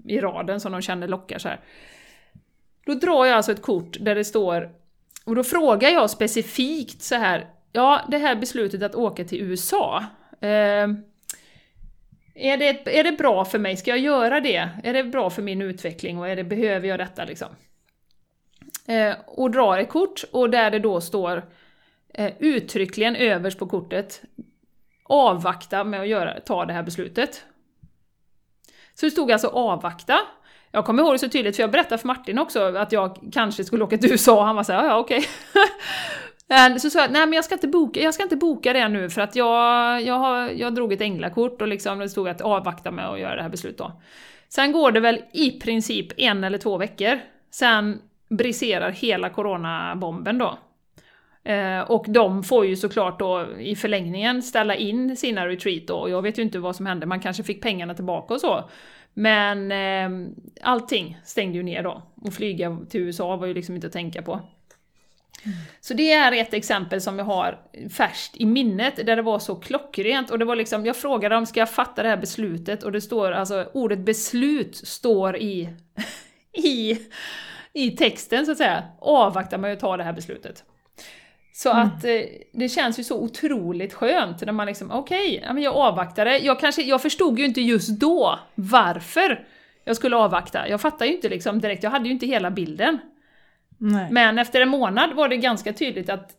i raden som de känner lockar så här. Då drar jag alltså ett kort där det står, och då frågar jag specifikt så här, ja det här beslutet att åka till USA, eh, är, det, är det bra för mig? Ska jag göra det? Är det bra för min utveckling och är det, behöver jag detta liksom? Eh, och drar ett kort och där det då står eh, uttryckligen överst på kortet avvakta med att göra, ta det här beslutet. Så det stod alltså avvakta. Jag kommer ihåg det så tydligt för jag berättade för Martin också att jag kanske skulle åka till USA och han var såhär, ja okej. Okay. *laughs* Eh, så sa jag, nej men jag ska, inte boka, jag ska inte boka det nu för att jag, jag, har, jag drog ett änglakort och liksom det stod att avvakta med att göra det här beslutet då. Sen går det väl i princip en eller två veckor, sen briserar hela coronabomben då. Eh, och de får ju såklart då i förlängningen ställa in sina retreat då, och jag vet ju inte vad som hände, man kanske fick pengarna tillbaka och så. Men eh, allting stängde ju ner då, och flyga till USA var ju liksom inte att tänka på. Så det är ett exempel som jag har färskt i minnet, där det var så klockrent, och det var liksom, jag frågade dem, ska jag fatta det här beslutet? Och det står, alltså ordet beslut står i, *laughs* i, i texten så att säga, avvakta med att ta det här beslutet. Så mm. att eh, det känns ju så otroligt skönt när man liksom, okej, okay, jag avvaktade. Jag, kanske, jag förstod ju inte just då varför jag skulle avvakta. Jag fattade ju inte liksom direkt, jag hade ju inte hela bilden. Nej. Men efter en månad var det ganska tydligt att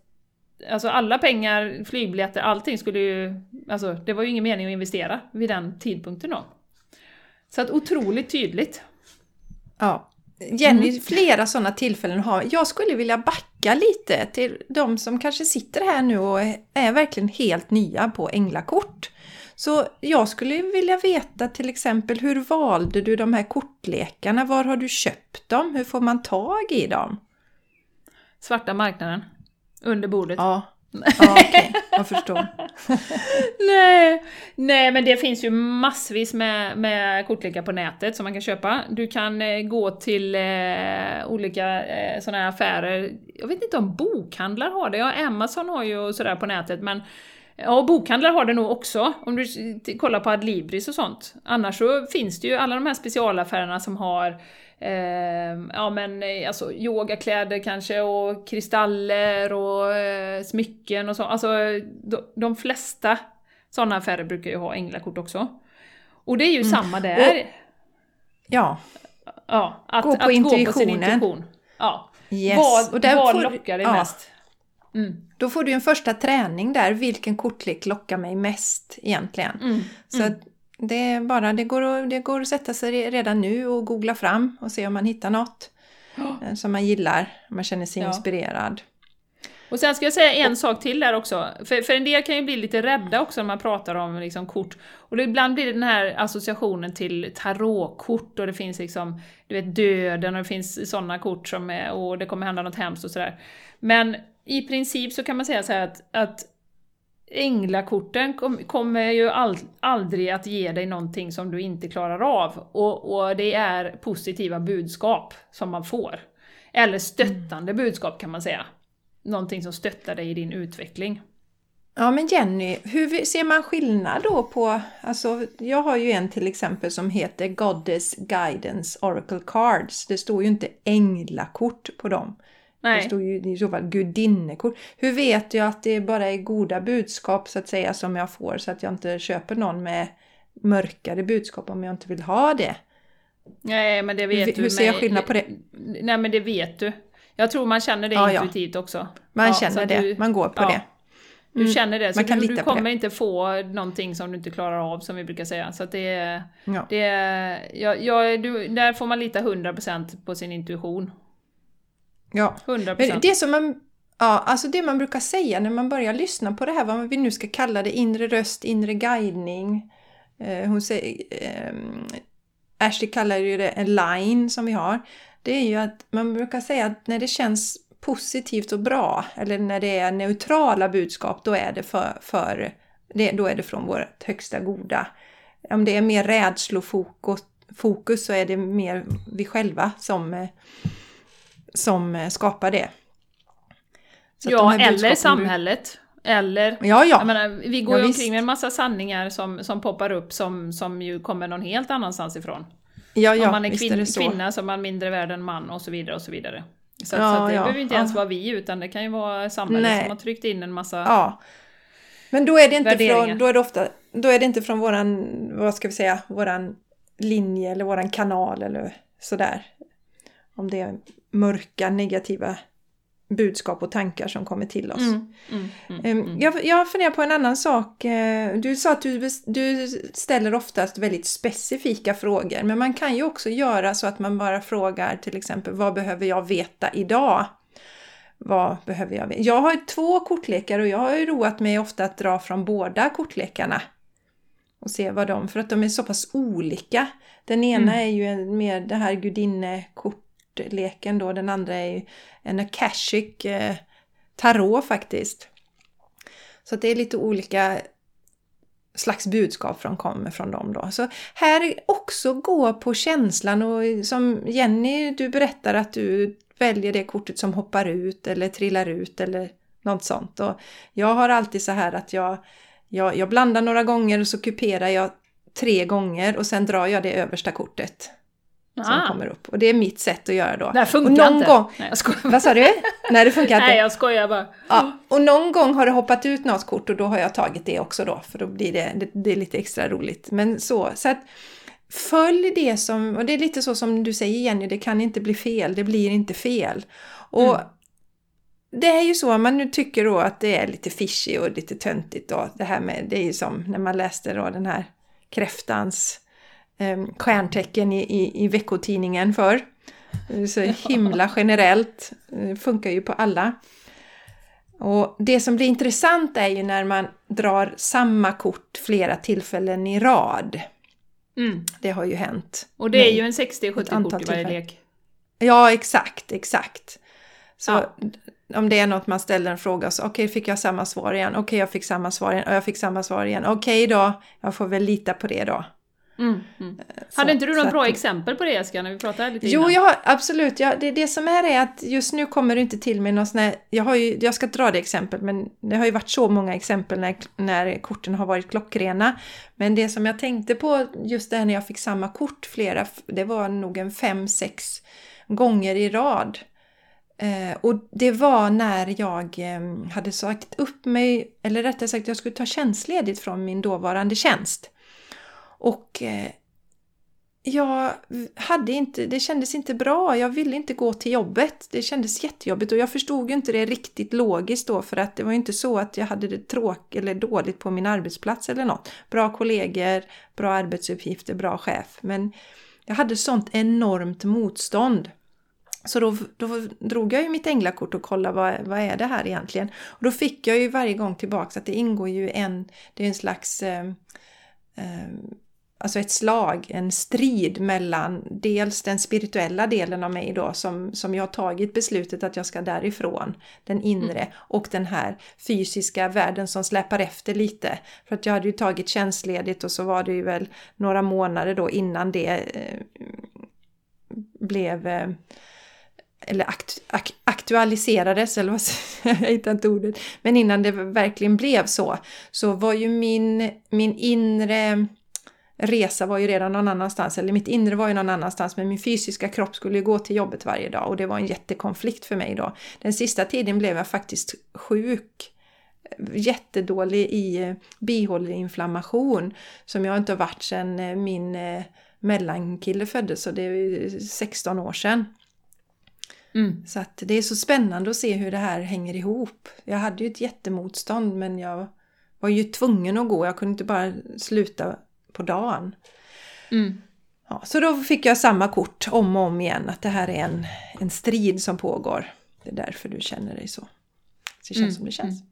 alltså alla pengar, flygbiljetter, allting skulle ju... Alltså det var ju ingen mening att investera vid den tidpunkten då. Så att otroligt tydligt. Ja. Jenny, mm. flera sådana tillfällen har Jag skulle vilja backa lite till de som kanske sitter här nu och är verkligen helt nya på änglakort. Så jag skulle vilja veta till exempel hur valde du de här kortlekarna? Var har du köpt dem? Hur får man tag i dem? Svarta marknaden. Under bordet. Ja, *laughs* Ja. Okay. Jag förstår. *laughs* nej. nej, men det finns ju massvis med, med kortlekar på nätet som man kan köpa. Du kan eh, gå till eh, olika eh, sådana här affärer. Jag vet inte om bokhandlar har det. Ja, Amazon har ju sådär på nätet, men Ja, bokhandlar har det nog också, om du kollar på Adlibris och sånt. Annars så finns det ju alla de här specialaffärerna som har ja men eh, alltså yogakläder kanske och kristaller och eh, smycken och så. Alltså de, flesta sådana affärer brukar ju ha änglakort också. Och det är ju mm. samma där. Och, ja. Ja, att, gå på att intuitionen. Gå på sin intuition. Ja. Yes. Vad, och vad lockar dig ja. mest? Mm. Då får du en första träning där, vilken kortlek lockar mig mest egentligen. Mm. Så mm. Det, är bara, det, går att, det går att sätta sig redan nu och googla fram och se om man hittar något oh. som man gillar, om man känner sig ja. inspirerad. Och sen ska jag säga en sak till där också, för, för en del kan ju bli lite rädda också när man pratar om liksom, kort. Och ibland blir det den här associationen till tarotkort och det finns liksom, du vet döden och det finns sådana kort som är, och det kommer hända något hemskt och sådär. Men i princip så kan man säga så att, att Änglakorten kom, kommer ju all, aldrig att ge dig någonting som du inte klarar av. Och, och, det är positiva budskap som man får. Eller stöttande mm. budskap kan man säga. Någonting som stöttar dig i din utveckling. Ja men Jenny, hur ser man skillnad då på, alltså jag har ju en till exempel som heter Goddess Guidance Oracle Cards. Det står ju inte änglakort på dem. Nej. Det står ju i så fall gudinnekort. Hur vet jag att det bara är goda budskap så att säga som jag får så att jag inte köper någon med mörkare budskap om jag inte vill ha det? Nej, men det vet hur, du. Hur ser jag skillnad på det? Nej, men det vet du. Jag tror man känner det ja, intuitivt ja. också. Man ja, känner det, du, man går på det. Du mm. känner det, så man kan du, du kommer inte få någonting som du inte klarar av som vi brukar säga. Så det. Det ja, ja, du, där får man lita 100% på sin intuition. Ja, 100%. Men det som man, ja, alltså det man brukar säga när man börjar lyssna på det här, vad vi nu ska kalla det, inre röst, inre guidning. Eh, hon säger, eh, Ashley kallar ju det en line som vi har. Det är ju att man brukar säga att när det känns positivt och bra, eller när det är neutrala budskap, då är det för, för det, då är det från vårt högsta goda. Om det är mer rädslofokus fokus, så är det mer vi själva som eh, som eh, skapar det. ja, de eller samhället. Eller, ja, ja. Menar, vi går ja, ju omkring med en massa sanningar som, som poppar upp som, som ju kommer någon helt annanstans ifrån. Ja, ja, Om man är, kvin är så. kvinna så är man mindre värd än man och så vidare och så vidare. Så, ja, så det ja, behöver inte ens vara vi utan det kan ju vara samhället Nej. som har tryckt in en massa Ja. Men då är det inte från, då är det ofta, då är det inte från våran, vad ska vi säga, våran linje eller våran kanal eller sådär. Om det mörka, negativa budskap och tankar som kommer till oss. Mm, mm, mm, ehm, mm. jag, jag funderar på en annan sak. Eh, du sa att du, du ställer oftast väldigt specifika frågor, men man kan ju också göra så att man bara frågar till exempel vad behöver jag veta idag? Vad behöver jag veta? Jag har två kortlekar och jag har ju roat mig ofta att dra från båda kortlekarna och se vad de, för att de är så pass olika. Den ena mm. är ju mer det här gudinnekort kortleken då. Den andra är en akashic eh, tarot faktiskt. Så det är lite olika slags budskap som kommer från dem då. Så här också gå på känslan och som Jenny, du berättar att du väljer det kortet som hoppar ut eller trillar ut eller något sånt. Och jag har alltid så här att jag, jag, jag blandar några gånger och så kuperar jag tre gånger och sen drar jag det översta kortet som ah. kommer upp. Och det är mitt sätt att göra då. Det här funkar inte. Gång, Nej, jag skojar. Vad sa du? Nej, det funkar *laughs* inte. Nej, jag skojar bara. Ja, och någon gång har det hoppat ut något kort och då har jag tagit det också då, för då blir det, det, det är lite extra roligt. Men så, så att följ det som, och det är lite så som du säger Jenny, det kan inte bli fel, det blir inte fel. Och mm. det är ju så, om man nu tycker då att det är lite fishy och lite töntigt då, det här med, det är ju som när man läste då den här kräftans eh, stjärntecken i, i, i veckotidningen för. Så himla generellt, det funkar ju på alla. Och det som blir intressant är ju när man drar samma kort flera tillfällen i rad. Mm. Det har ju hänt. Och det är ju en 60-70 kort i varje lek. Ja, exakt, exakt. Så ja. om det är något man ställer en fråga så okej, okay, fick jag samma svar igen? Okej, okay, jag fick samma svar igen och jag fick samma svar igen. Okej okay, då, jag får väl lita på det då. Mm, mm. Eh, så, Hade inte du något bra att, exempel på det Jessica, när vi pratade lite Jo, jag har, absolut. Ja, det, det som är är att just nu kommer det inte till mig någon sån här, jag, har ju, jag ska dra det exempel, men det har ju varit så många exempel när, när korten har varit klockrena. Men det som jag tänkte på just det här när jag fick samma kort flera, det var nog en fem, sex gånger i rad. Eh, och det var när jag eh, hade sagt upp mig, eller rättare sagt jag skulle ta tjänstledigt från min dåvarande tjänst. Och eh, jag hade inte, det kändes inte bra. Jag ville inte gå till jobbet. Det kändes jättejobbigt och jag förstod ju inte det riktigt logiskt då för att det var inte så att jag hade det tråkigt eller dåligt på min arbetsplats eller något. Bra kollegor, bra arbetsuppgifter, bra chef. Men jag hade sånt enormt motstånd. Så då, då drog jag ju mitt änglakort och kollade vad, vad är det här egentligen. Och då fick jag ju varje gång tillbaks att det ingår ju en, det är en slags eh, eh, alltså ett slag, en strid mellan dels den spirituella delen av mig då som, som jag har tagit beslutet att jag ska därifrån, den inre, mm. och den här fysiska världen som släpar efter lite. För att jag hade ju tagit tjänstledigt och så var det ju väl några månader då innan det eh, blev eh, eller akt, ak, aktualiserades, eller vad *laughs* jag hittar inte ordet, men innan det verkligen blev så, så var ju min, min inre resa var ju redan någon annanstans, eller mitt inre var ju någon annanstans, men min fysiska kropp skulle ju gå till jobbet varje dag och det var en jättekonflikt för mig då. Den sista tiden blev jag faktiskt sjuk jättedålig i bihåleinflammation som jag inte har varit sedan eh, min eh, mellankille föddes, så det är 16 år sedan. Mm. Så att det är så spännande att se hur det här hänger ihop. Jag hade ju ett jättemotstånd men jag var ju tvungen att gå. Jag kunde inte bara sluta på dagen. Mm. Ja, så då fick jag samma kort om och om igen att det här är en, en strid som pågår. Det är därför du känner dig så. Det känns mm. som det känns. Mm.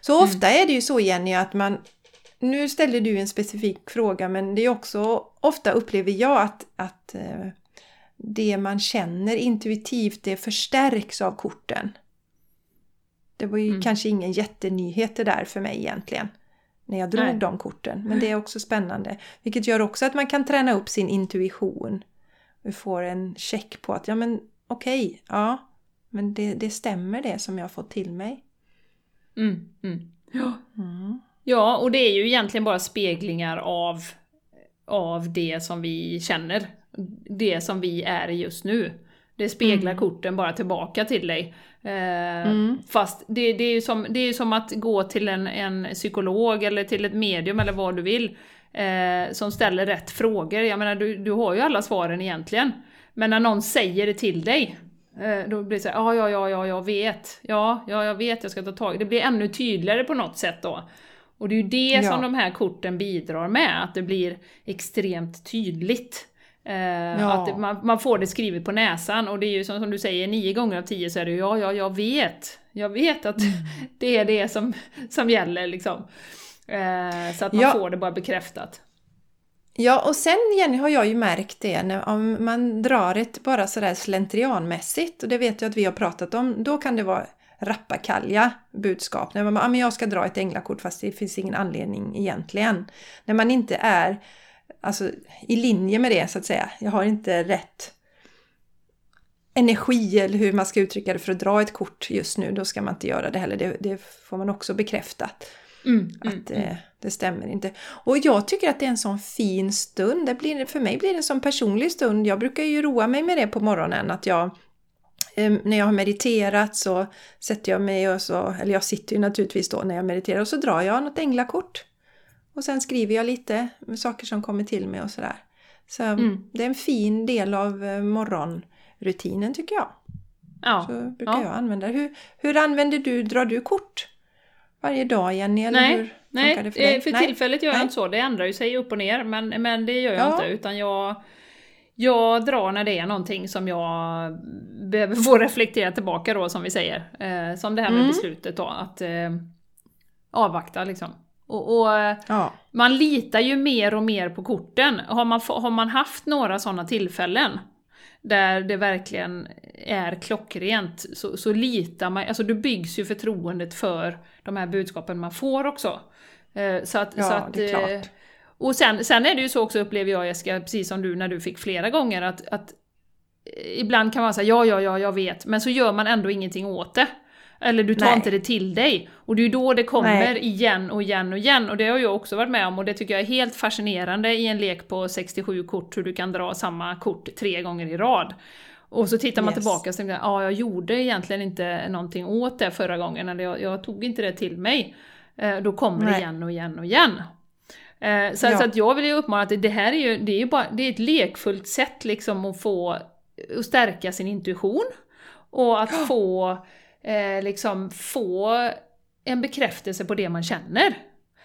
Så ofta är det ju så Jenny att man nu ställer du en specifik fråga men det är också ofta upplever jag att, att eh, det man känner intuitivt det förstärks av korten. Det var ju mm. kanske ingen jättenyhet det där för mig egentligen när jag drog Nej. de korten. Men det är också spännande. Vilket gör också att man kan träna upp sin intuition. Vi får en check på att ja men okej, okay, ja. Men det, det stämmer det som jag fått till mig. Mm, mm. Ja. Mm. ja, och det är ju egentligen bara speglingar av, av det som vi känner. Det som vi är just nu. Det speglar mm. korten bara tillbaka till dig. Eh, mm. Fast det, det, är ju som, det är som att gå till en, en psykolog eller till ett medium eller vad du vill. Eh, som ställer rätt frågor. Jag menar, du, du har ju alla svaren egentligen. Men när någon säger det till dig, eh, då blir det så här, ja, ja, ja, ja, jag vet. Ja, ja, jag vet, jag ska ta tag i det. blir ännu tydligare på något sätt då. Och det är ju det ja. som de här korten bidrar med, att det blir extremt tydligt. Eh, ja. Att man, man, får det skrivet på näsan och det är ju som, som, du säger, nio gånger av tio så är det ju ja, ja, jag vet. Jag vet att mm. *laughs* det är det som, som gäller liksom. Eh, så att man ja. får det bara bekräftat. Ja, och sen Jenny har jag ju märkt det när om man drar ett bara sådär slentrianmässigt, och det vet jag att vi har pratat om, då kan det vara rappakalja budskap. När man ah, men jag ska dra ett änglakort fast det finns ingen anledning egentligen. När man inte är alltså, i linje med det så att säga. Jag har inte rätt energi eller hur man ska uttrycka det för att dra ett kort just nu. Då ska man inte göra det heller. Det, det får man också bekräftat. Mm, mm att mm, det, det, stämmer inte. Och jag tycker att det är en sån fin stund. Det blir, för mig blir det en sån personlig stund. Jag brukar ju roa mig med det på morgonen. Att jag eh, när jag har mediterat så sätter jag mig och så, eller jag sitter ju naturligtvis då när jag mediterar och så drar jag något änglakort. Och sen skriver jag lite med saker som kommer till mig och sådär. Så mm. det är en fin del av eh, morgonrutinen tycker jag. Ja. Så brukar ja. jag använda hur, hur använder du, drar du kort varje dag Jenny? Eller nej, hur nej. Det för, dig? för nej. tillfället gör jag inte så. Det ändrar ju sig upp och ner men, men det gör jag ja. inte utan jag jag drar när det är någonting som jag behöver få *laughs* reflektera tillbaka då som vi säger. Eh, som det här med mm. beslutet då, att eh, avvakta liksom. Och, och ja. Man litar ju mer och mer på korten. Har man, har man haft några sådana tillfällen där det verkligen är klockrent så, så litar man, alltså det byggs ju förtroendet för de här budskapen man får också. Eh, så att, ja, så att, det är klart. Eh, och sen, sen är det ju så också upplever jag Jessica, precis som du när du fick flera gånger, att, att ibland kan man säga ja, ja, ja, jag vet, men så gör man ändå ingenting åt det. Eller du tar Nej. inte det till dig. Och det är ju då det kommer Nej. igen och igen och igen. Och det har jag också varit med om och det tycker jag är helt fascinerande i en lek på 67 kort, hur du kan dra samma kort tre gånger i rad. Och så tittar man yes. tillbaka och tänker ja jag gjorde egentligen inte någonting åt det förra gången, eller jag, jag tog inte det till mig. Eh, då kommer Nej. det igen och igen och igen. Eh, så, ja. så, att jag vill ju uppmana att det här är ju, det är ju bara, det är ett lekfullt sätt liksom att få, att stärka sin intuition. Och att få eh, liksom få en bekräftelse på det man känner.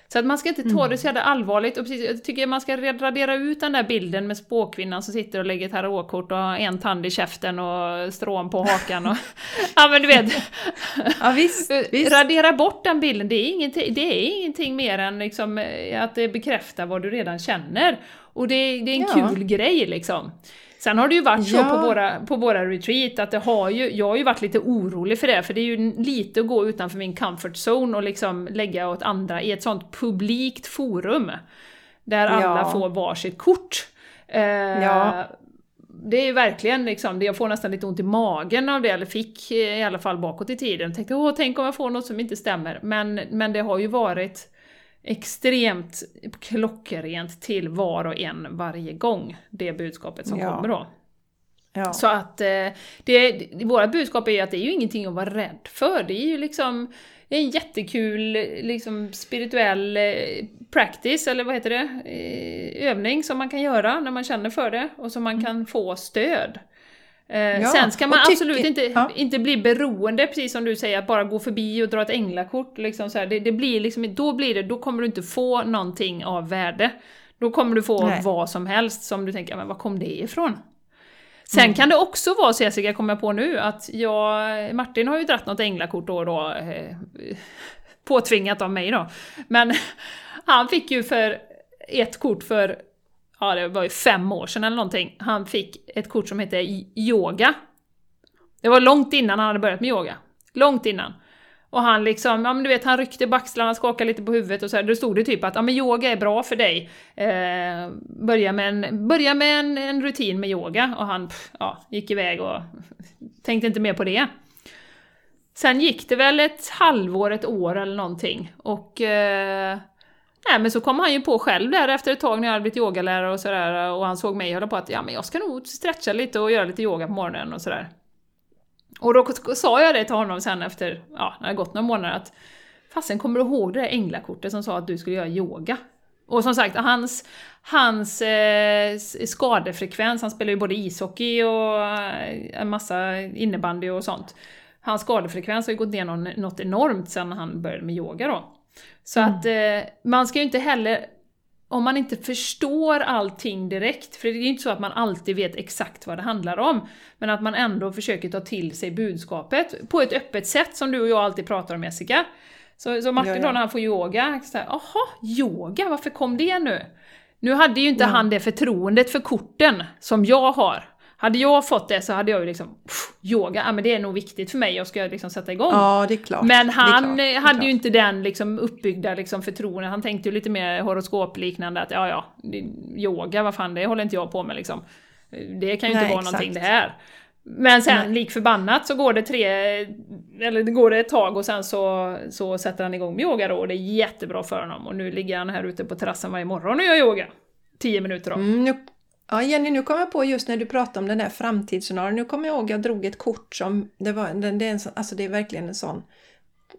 Så att man ska inte ta det så jävla allvarligt. Och precis, jag tycker man ska radera ut den där bilden med spåkvinnan som sitter och lägger tarotkort och har en tand i käften och strån på hakan. Och, *laughs* ja men du vet. Ja, visst, visst. Radera bort den bilden, det är ingenting, det är ingenting mer än liksom eh, att det bekräftar vad du redan känner. Och det, det är en Ja. kul grej liksom. Sen har det ju varit så Ja. på våra, på våra retreat att det har ju, jag har ju varit lite orolig för det, för det är ju lite att gå utanför min comfort zone och liksom lägga åt andra i ett sånt publikt forum. Där alla Ja. får varsitt kort. Eh, Ja. Det är ju verkligen liksom, jag får nästan lite ont i magen av det, eller fick i alla fall bakåt i tiden. Tänkte åh, tänk om jag får något som inte stämmer. Men, men det har ju varit extremt klockrent till var och en varje gång, det budskapet som Ja. kommer då. Ja. Så att eh, det, våra budskap är ju att det är ju ingenting att vara rädd för. Det är ju liksom en jättekul liksom, spirituell eh, practice, eller vad heter det? Eh, övning som man kan göra när man känner för det och som man kan få stöd. Eh, Ja, Sen ska man och tycker- absolut inte, ja. inte bli beroende, precis som du säger, att bara gå förbi och dra ett änglakort. Liksom så. Det, det blir liksom, då, blir det, då kommer du inte få någonting av värde. Då kommer du få Nej. vad som helst som du tänker, men var kom det ifrån? Sen Mm. kan det också vara så, Jessica, kommer jag på nu, att jag, Martin har ju dratt något änglakort då och då, eh, *laughs* påtvingat av mig då. Men *laughs* han fick ju för ett kort för, ja det var ju fem år sedan eller någonting, han fick ett kort som hette yoga. Det var långt innan han hade börjat med yoga. Långt innan. Och han liksom, ja men du vet, han ryckte på axlarna, skakade lite på huvudet och så här. Då stod det typ att ja men yoga är bra för dig. Eh, börja med, en, börja med en, en rutin med yoga. Och han pff, ja, gick iväg och *laughs* tänkte inte mer på det. Sen gick det väl ett halvår, ett år eller någonting. Och eh, nej, men så kom han ju på själv där efter ett tag när jag hade blivit yogalärare och sådär. Och han såg mig hålla på att ja men jag ska nog stretcha lite och göra lite yoga på morgonen och sådär. Och då sa jag det till honom sen efter, ja, när det gått några månader att Fasen, kommer du ihåg det där änglakortet som sa att du skulle göra yoga? Och som sagt, hans, hans eh, skadefrekvens, han spelar ju både ishockey och eh, en massa innebandy och sånt. Hans skadefrekvens har ju gått ner något enormt sen han började med yoga då. Så att eh, man ska ju inte heller, om man inte förstår allting direkt, för det är ju inte så att man alltid vet exakt vad det handlar om, men att man ändå försöker ta till sig budskapet på ett öppet sätt som du och jag alltid pratar om Jessica. Så, så Martin Ja, då ja. när han får yoga, så här, jaha, yoga, varför kom det nu? Nu hade ju inte Ja. han det förtroendet för korten som jag har. Hade jag fått det så hade jag ju liksom, pff, yoga, ja men det är nog viktigt för mig, jag ska liksom sätta igång. Ja, det är klart. Men han klart, hade klart. ju inte den liksom uppbyggda liksom förtroendet, han tänkte ju lite mer horoskopliknande att ja ja, yoga, vad fan det håller inte jag på med liksom. Det kan ju inte Nej, vara någonting exakt. det här. Men sen Nej. lik förbannat så går det tre, eller det går det ett tag och sen så, så sätter han igång med yoga då och det är jättebra för honom. Och nu ligger han här ute på terrassen varje morgon och gör yoga. 10 minuter då. Mm, ja, Jenny, nu kom jag på just när du pratade om den där framtidsscenarion. Nu kommer jag ihåg jag drog ett kort som, det, var, det, det, är en alltså det är verkligen en sån,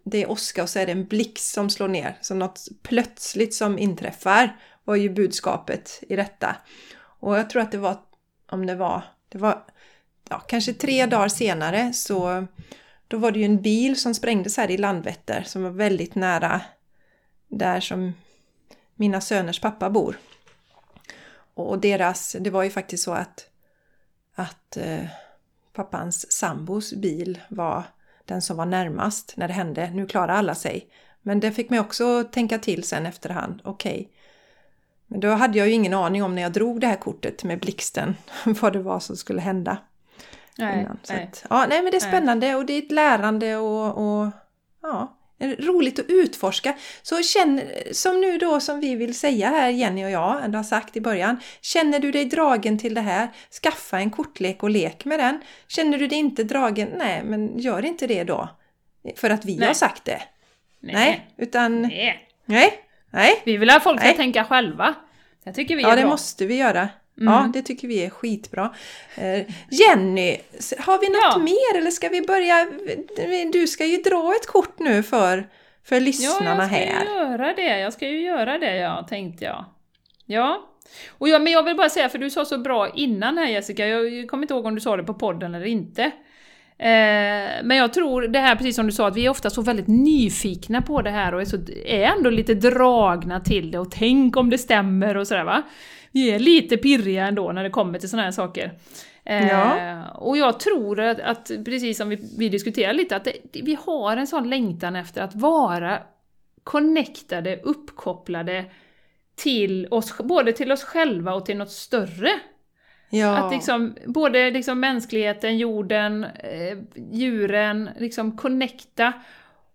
det är åska och så är det en blixt som slår ner. Så något plötsligt som inträffar var ju budskapet i detta. Och jag tror att det var, om det var, det var ja, kanske tre dagar senare så då var det ju en bil som sprängdes här i Landvetter som var väldigt nära där som mina söners pappa bor. Och deras, det var ju faktiskt så att, att eh, pappans sambos bil var den som var närmast när det hände. Nu klarar alla sig. Men det fick mig också tänka till sen efterhand. Okej. Men då hade jag ju ingen aning om när jag drog det här kortet med blixten *laughs* vad det var som skulle hända. Nej, nej. Att, ja, nej men det är spännande och det är ett lärande och, och ja, roligt att utforska. Så känn, som nu då som vi vill säga här, Jenny och jag, ändå har sagt i början. Känner du dig dragen till det här, skaffa en kortlek och lek med den. Känner du dig inte dragen, nej men gör inte det då. För att vi Nej. har sagt det. Nej, Nej. utan Nej. nej, nej. Vi vill att folk ska tänka själva. Det tycker vi är Ja, det bra. måste vi göra. Ja, Mm. det tycker vi är skitbra. Eh, Jenny, har vi något Ja. mer eller ska vi börja? Du ska ju dra ett kort nu för, för Ja, lyssnarna jag ska här. göra det. Jag ska ju göra det, ja, tänkte jag. Ja. Och jag, men jag vill bara säga, för du sa så bra innan här Jessica, jag kommer inte ihåg om du sa det på podden eller inte. Eh, men jag tror det här, precis som du sa, att vi är ofta så väldigt nyfikna på det här och är, så, är ändå lite dragna till det och tänk om det stämmer och sådär va. Vi är lite pirriga ändå när det kommer till sådana här saker. Eh, ja. Och jag tror att, att, precis som vi, vi diskuterar lite, att det, vi har en sån längtan efter att vara connectade, uppkopplade till oss, både till oss själva och till något större. Ja. Att liksom, både liksom mänskligheten, jorden, eh, djuren, liksom connecta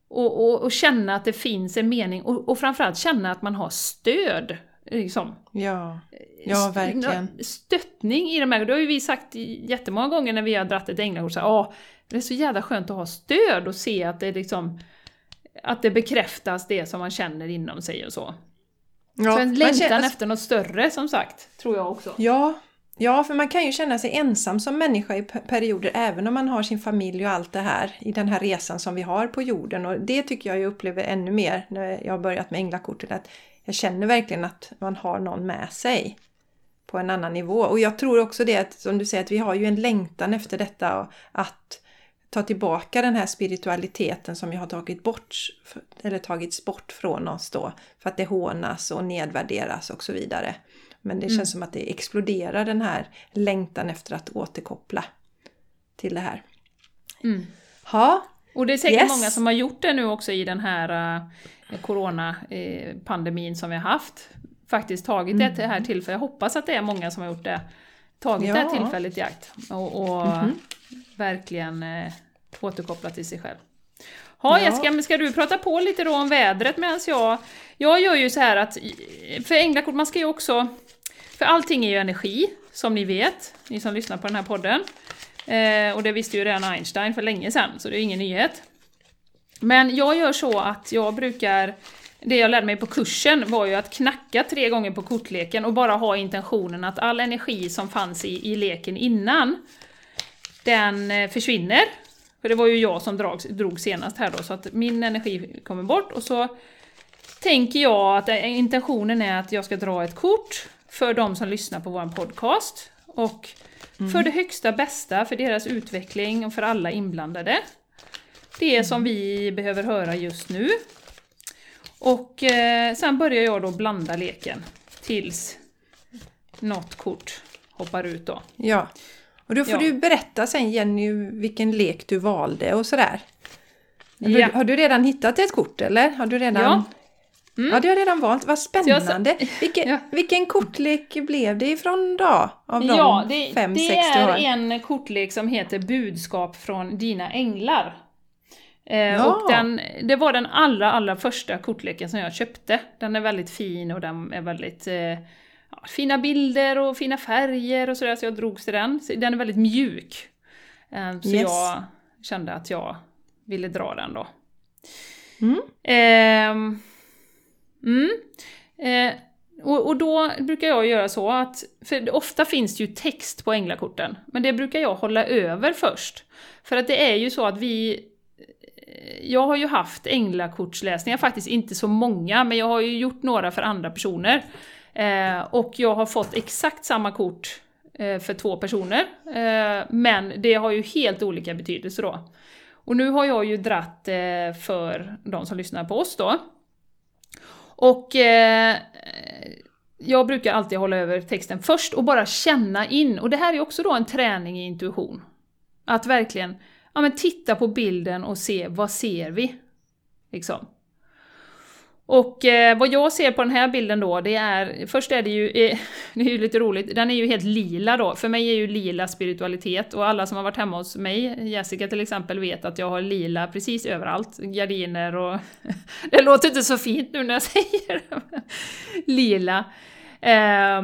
och, och, och, känna att det finns en mening och, och framförallt känna att man har stöd. Liksom. Ja. ja, verkligen. Stöttning i de här, det har ju vi sagt jättemånga gånger när vi har dratt ett änglakort, så ah, det är så jävla skönt att ha stöd och se att det liksom att det bekräftas det som man känner inom sig och så. Ja, så en längtan känner... efter något större som sagt, tror jag också. Ja, Ja, för man kan ju känna sig ensam som människa i perioder även om man har sin familj och allt det här i den här resan som vi har på jorden. Och det tycker jag jag upplever ännu mer när jag har börjat med änglakortet. Att jag känner verkligen att man har någon med sig på en annan nivå. Och jag tror också det att, som du säger, att vi har ju en längtan efter detta att ta tillbaka den här spiritualiteten som ju har tagit bort, eller tagits bort från oss då. För att det hånas och nedvärderas och så vidare. Men det mm. känns som att det exploderar den här längtan efter att återkoppla till det här. Mm. Ha. Och det är säkert yes. många som har gjort det nu också i den här uh, coronapandemin som vi har haft. Faktiskt tagit mm. det här tillfället, jag hoppas att det är många som har gjort det. Tagit ja. det här tillfället i akt och, och mm -hmm. verkligen uh, återkopplat till sig själv. Ha, ja. Jessica, ska du prata på lite då om vädret medan jag... Jag gör ju så här att, för änglakort, man ska ju också för allting är ju energi, som ni vet, ni som lyssnar på den här podden. Eh, och det visste ju redan Einstein för länge sedan, så det är ingen nyhet. Men jag gör så att jag brukar, det jag lärde mig på kursen var ju att knacka tre gånger på kortleken och bara ha intentionen att all energi som fanns i, i leken innan, den eh, försvinner. För det var ju jag som drog, drog senast här då, så att min energi kommer bort och så tänker jag att eh, intentionen är att jag ska dra ett kort för de som lyssnar på vår podcast. Och mm. för det högsta bästa, för deras utveckling och för alla inblandade. Det mm. som vi behöver höra just nu. Och eh, sen börjar jag då blanda leken tills något kort hoppar ut då. Ja, och då får ja. du berätta sen Jenny vilken lek du valde och sådär. Ja. Har du redan hittat ett kort eller? Har du redan... Ja, Mm. Ja, det har redan valt. Vad spännande! Jag, vilken, ja. vilken kortlek blev det ifrån då? Av de ja, det, fem, det sex är en kortlek som heter Budskap från dina änglar. Eh, ja. Och den, det var den allra, allra första kortleken som jag köpte. Den är väldigt fin och den är väldigt eh, fina bilder och fina färger och sådär, så jag drogs till den. Så den är väldigt mjuk. Eh, så yes. jag kände att jag ville dra den då. Mm. Mm. Eh, och, och, då brukar jag göra så att, för ofta finns det ju text på änglakorten, men det brukar jag hålla över först. För att det är ju så att vi eh, jag har ju haft änglakortsläsningar, faktiskt inte så många, men jag har ju gjort några för andra personer. Eh, och jag har fått exakt samma kort eh, för två personer, eh, men det har ju helt olika betydelse då. Och nu har jag ju dratt eh, för de som lyssnar på oss då. Och eh, jag brukar alltid hålla över texten först och bara känna in, och det här är också då en träning i intuition. Att verkligen ja, men titta på bilden och se, vad ser vi? Liksom. Och eh, vad jag ser på den här bilden då, det är, först är det ju, eh, *laughs* det är ju lite roligt, den är ju helt lila då, för mig är ju lila spiritualitet och alla som har varit hemma hos mig, Jessica till exempel, vet att jag har lila precis överallt, gardiner och... *laughs* det låter inte så fint nu när jag *laughs* säger det, lila. Eh,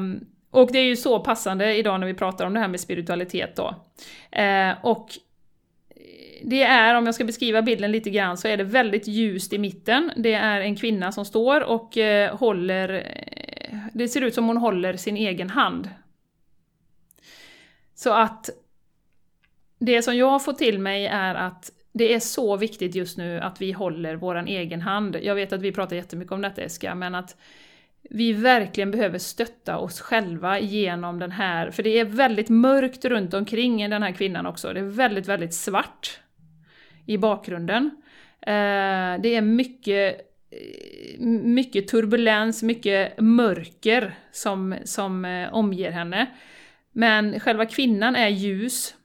och det är ju så passande idag när vi pratar om det här med spiritualitet då. Eh, och det är, om jag ska beskriva bilden lite grann, så är det väldigt ljust i mitten. Det är en kvinna som står och eh, håller... Eh, det ser ut som hon håller sin egen hand. Så att det som jag har fått till mig är att det är så viktigt just nu att vi håller våran egen hand. Jag vet att vi pratar jättemycket om detta Eska, men att vi verkligen behöver stötta oss själva genom den här, för det är väldigt mörkt runt omkring den här kvinnan också. Det är väldigt, väldigt svart i bakgrunden. Eh, det är mycket, mycket turbulens, mycket mörker som, som eh, omger henne. Men själva kvinnan är ljus.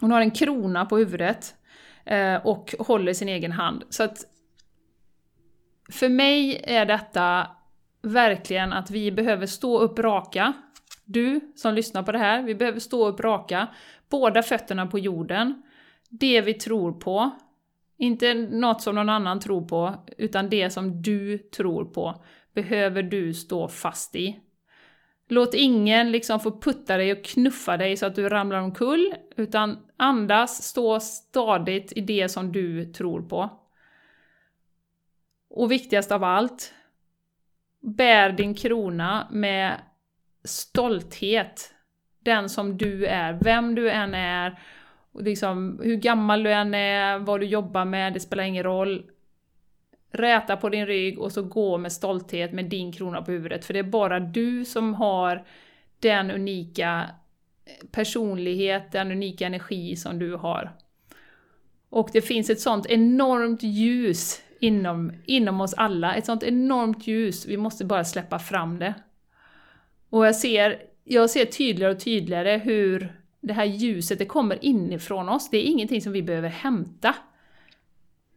Hon har en krona på huvudet eh, och håller sin egen hand. Så att för mig är detta verkligen att vi behöver stå upp raka. Du som lyssnar på det här, vi behöver stå upp raka. Båda fötterna på jorden. Det vi tror på. Inte något som någon annan tror på, utan det som du tror på behöver du stå fast i. Låt ingen liksom få putta dig och knuffa dig så att du ramlar omkull, utan andas, stå stadigt i det som du tror på. Och viktigast av allt, bär din krona med stolthet. Den som du är, vem du än är, liksom, hur gammal du än är, vad du jobbar med, det spelar ingen roll. Räta på din rygg och så gå med stolthet med din krona på huvudet, för det är bara du som har den unika personlighet, den unika energi som du har. Och det finns ett sånt enormt ljus inom, inom oss alla, ett sånt enormt ljus, vi måste bara släppa fram det. Och jag ser, jag ser tydligare och tydligare hur det här ljuset, det kommer inifrån oss, det är ingenting som vi behöver hämta.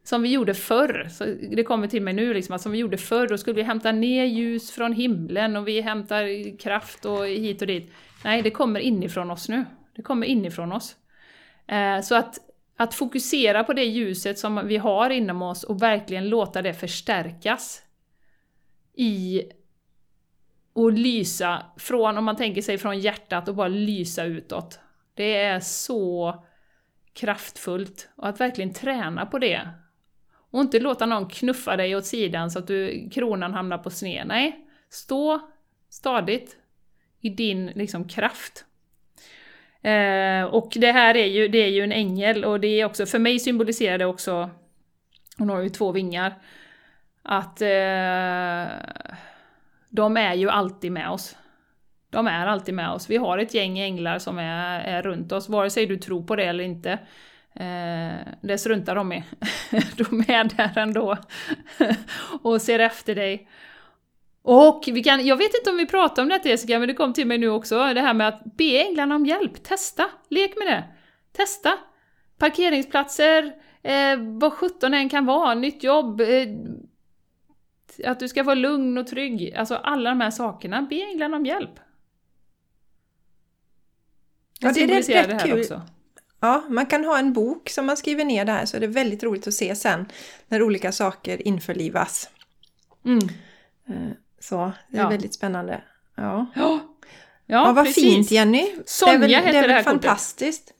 Som vi gjorde förr, så det kommer till mig nu, liksom, att som vi gjorde förr, då skulle vi hämta ner ljus från himlen och vi hämtar kraft och hit och dit. Nej, det kommer inifrån oss nu. Det kommer inifrån oss. Eh, så att att fokusera på det ljuset som vi har inom oss och verkligen låta det förstärkas i och lysa från, om man tänker sig från hjärtat och bara lysa utåt. Det är så kraftfullt. Och att verkligen träna på det. Och inte låta någon knuffa dig åt sidan så att du, kronan hamnar på sned. Nej, stå stadigt i din liksom, kraft. Eh, och det här är ju, det är ju en ängel och det är också, för mig symboliserar det också, hon har ju två vingar, att eh, de är ju alltid med oss. De är alltid med oss. Vi har ett gäng änglar som är, är runt oss, vare sig du tror på det eller inte. Eh, det struntar de i. *laughs* de är där ändå *laughs* och ser efter dig. Och vi kan, jag vet inte om vi pratar om detta Jessica, men det kom till mig nu också, det här med att be änglarna om hjälp. Testa! Lek med det! Testa! Parkeringsplatser, eh, vad sjutton än kan vara, nytt jobb, eh, att du ska vara lugn och trygg. Alltså alla de här sakerna, be änglarna om hjälp. Ja, det är rätt, rätt kul. Också. Ja, man kan ha en bok som man skriver ner där så är det väldigt roligt att se sen när olika saker införlivas. Mm. Eh, så det är ja. väldigt spännande. Ja, ja, ja, vad precis. fint Jenny! Sonja det är väl, heter det, är här fantastiskt. Kortet.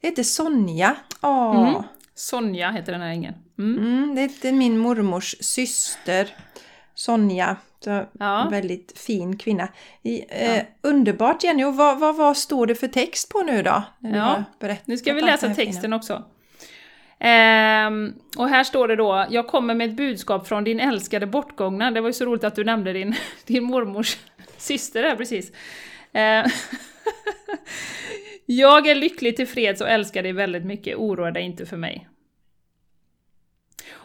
Det heter Sonja. Åh. Mm. Sonja heter den här ängeln. Mm. Mm, det heter min mormors syster Sonja. Så ja. Väldigt fin kvinna. I, eh, underbart Jenny! Och vad, vad, vad står det för text på nu då? Ja, nu ska vi läsa texten också. Ehm, och här står det då, jag kommer med ett budskap från din älskade bortgångna. Det var ju så roligt att du nämnde din, *laughs* din mormors *laughs* syster där precis. Ehm, *laughs* jag är lycklig tillfreds och älskar dig väldigt mycket, oroa dig inte för mig.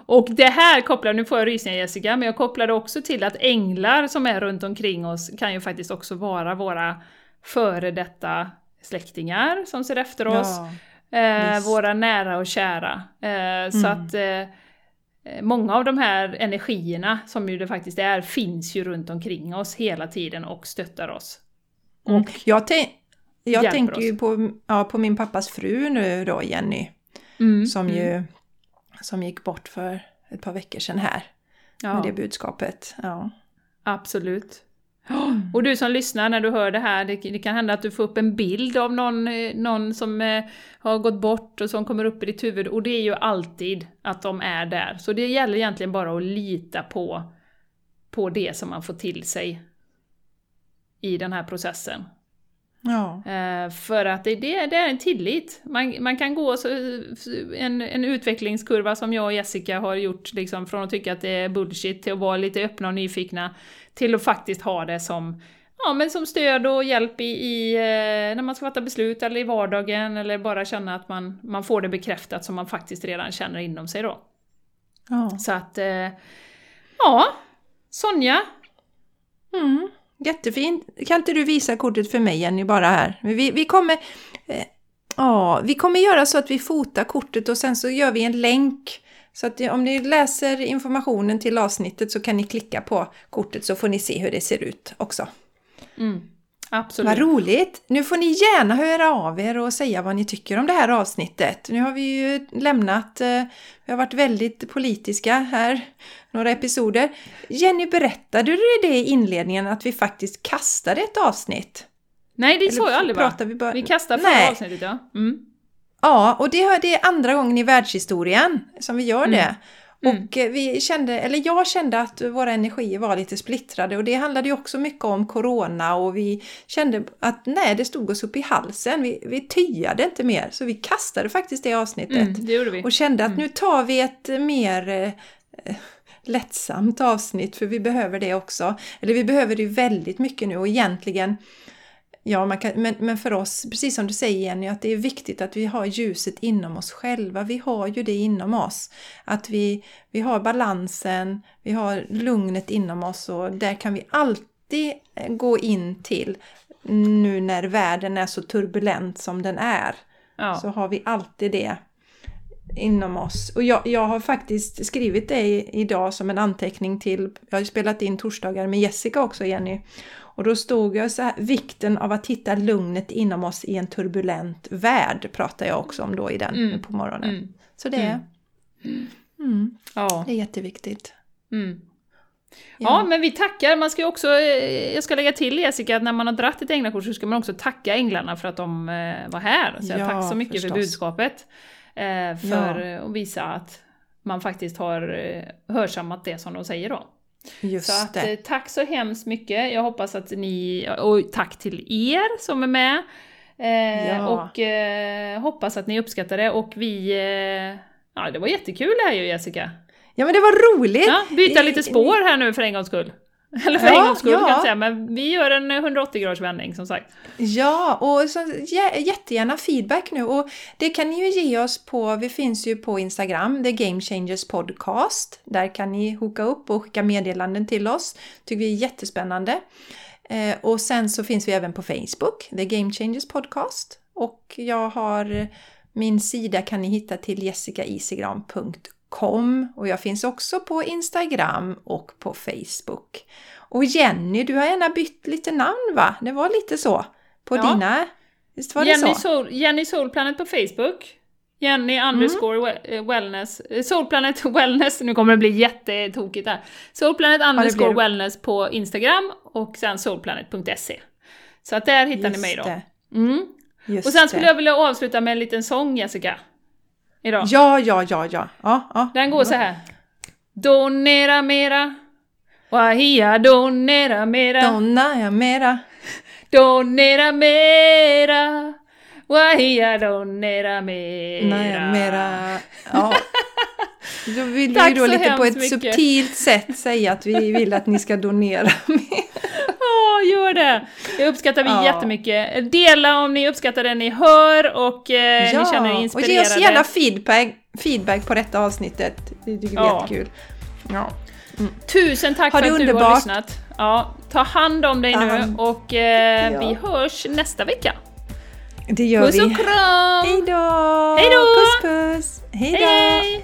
Och det här kopplar, nu får jag rysningar Jessica, men jag kopplar det också till att änglar som är runt omkring oss kan ju faktiskt också vara våra före detta släktingar som ser efter oss. Ja. Eh, våra nära och kära. Eh, mm. Så att eh, många av de här energierna, som ju det faktiskt är, finns ju runt omkring oss hela tiden och stöttar oss. Mm. Och jag, jag tänker oss. ju på, ja, på min pappas fru nu då, Jenny. Mm. Som ju mm. Som gick bort för ett par veckor sedan här. Ja. Med det budskapet. Ja. Absolut. *gasps* Och du som lyssnar när du hör det här, det, det, kan hända att du får upp en bild av någon, eh, någon som eh, har gått bort och som kommer upp i ditt huvud. Och det är ju alltid att de är där. Så det gäller egentligen bara att lita på, på det som man får till sig i den här processen. Ja. Eh, för att det, det, det är en tillit. Man, man kan gå en, en utvecklingskurva som jag och Jessica har gjort, liksom, från att tycka att det är bullshit till att vara lite öppna och nyfikna, till att faktiskt ha det som, ja, men som stöd och hjälp i, i, eh, när man ska fatta beslut eller i vardagen, eller bara känna att man, man får det bekräftat som man faktiskt redan känner inom sig då. ja. Så att, eh, ja, Sonja, Mm. Jättefint. Kan inte du visa kortet för mig Jenny bara här? Vi, vi kommer... Eh, ja, vi kommer göra så att vi fotar kortet och sen så gör vi en länk. Så att eh, om ni läser informationen till avsnittet så kan ni klicka på kortet så får ni se hur det ser ut också. mm, absolut. Vad roligt! Nu får ni gärna höra av er och säga vad ni tycker om det här avsnittet. Nu har vi ju lämnat, eh, vi har varit väldigt politiska här, några episoder. Jenny, berättade du det i inledningen att vi faktiskt kastade ett avsnitt? Nej, det sa jag aldrig va? vi bara- Vi kastar förra Nej. avsnittet ja. Mm. Ja, och det är- det är andra gången i världshistorien som vi gör det. Mm. Och eh, vi kände, eller jag kände att våra energier var lite splittrade och det handlade ju också mycket om corona och vi kände att nej, det stod oss upp i halsen. Vi, vi tyade inte mer så vi kastade faktiskt det avsnittet. Mm, det. Och kände att nu tar vi ett mer eh, eh, lättsamt avsnitt för vi behöver det också. Eller vi behöver det väldigt mycket nu och egentligen Ja, kan, men, men för oss, precis som du säger Jenny, att det är viktigt att vi har ljuset inom oss själva. Vi har ju det inom oss. Att vi, vi har balansen, vi har lugnet inom oss och där kan vi alltid eh, gå in till nu när världen är så turbulent som den är Ja. så har vi alltid det inom oss. Och jag, jag har faktiskt skrivit det i- idag som en anteckning till, jag har ju spelat in torsdagar med Jessica också Jenny. Och då stod jag så här, vikten av att hitta lugnet inom oss i en turbulent värld pratar jag också om då i den Mm. på morgonen. Mm. Så det, mm, Ja. det är jätteviktigt. Mm. Ja, men vi tackar. Man ska också, eh, jag ska lägga till Jessica, att när man har dratt ett änglakort så ska man också tacka änglarna för att de eh, var här. Så Ja, tack så mycket förstås. för budskapet. Eh, för eh, att visa att man faktiskt har hörsammat det som de säger då. Just Så att, det. eh, tack så hemskt mycket. Jag hoppas att ni, och tack till er som är med. Eh, Ja. Och eh, hoppas att ni uppskattar det. Och vi, eh, ja det var jättekul det här ju Jessica. Ja men det var roligt! Ja, byta lite spår här nu för en gångs skull. *laughs* Eller för Ja, en gångs skull ja. kan jag säga, men vi gör en 180 graders vändning som sagt. Ja, och så, jä- jättegärna feedback nu. Och det kan ni ju ge oss på, vi finns ju på Instagram, The Game Changers Podcast. Där kan ni hooka upp och skicka meddelanden till oss. Tycker vi är jättespännande. Eh, och sen så finns vi även på Facebook, The Game Changers Podcast. Och jag har, min sida kan ni hitta till jessicaisigran.com och jag finns också på Instagram och på Facebook. Och Jenny, du har gärna bytt lite namn va? Det var lite så på Ja. dina... Visst var det Jenny, så? Soul, Jenny Soulplanet på Facebook. Jenny Mm. underscore eh, wellness. eh, Soulplanet *laughs* wellness, nu kommer det bli jättetokigt här. Soulplanet underscore blir det. wellness på Instagram och sen soulplanet.se. Så att där hittar ni mig då. Mm. Just Och sen skulle det. jag vilja avsluta med en liten sång Jessica. Idag. Ja, ja, ja, ja. ja, ja. Den går så här. Donera mera. Wahia donera mera. Donna ja, mera. Donera mera. Wahia donera mera. Nej, mera. Ja. *laughs* *laughs* Då vill vi Tack ju då lite på ett mycket. subtilt sätt säga att vi vill att ni ska donera *laughs* mer. Ja, gör det! Det uppskattar vi Ja. jättemycket. Dela om ni uppskattar det ni hör och eh, ni känner er och inspirerade. ge oss gärna feedback, feedback på detta avsnittet. Det tycker vi är Ja. jättekul. Ja. Tusen tack för att du har underbart. lyssnat. Ja, ta hand om dig nu och eh, Ja. vi hörs nästa vecka. Det gör Puss vi. och kram! Hej då! Hej då! Puss puss! Hej då! Hej!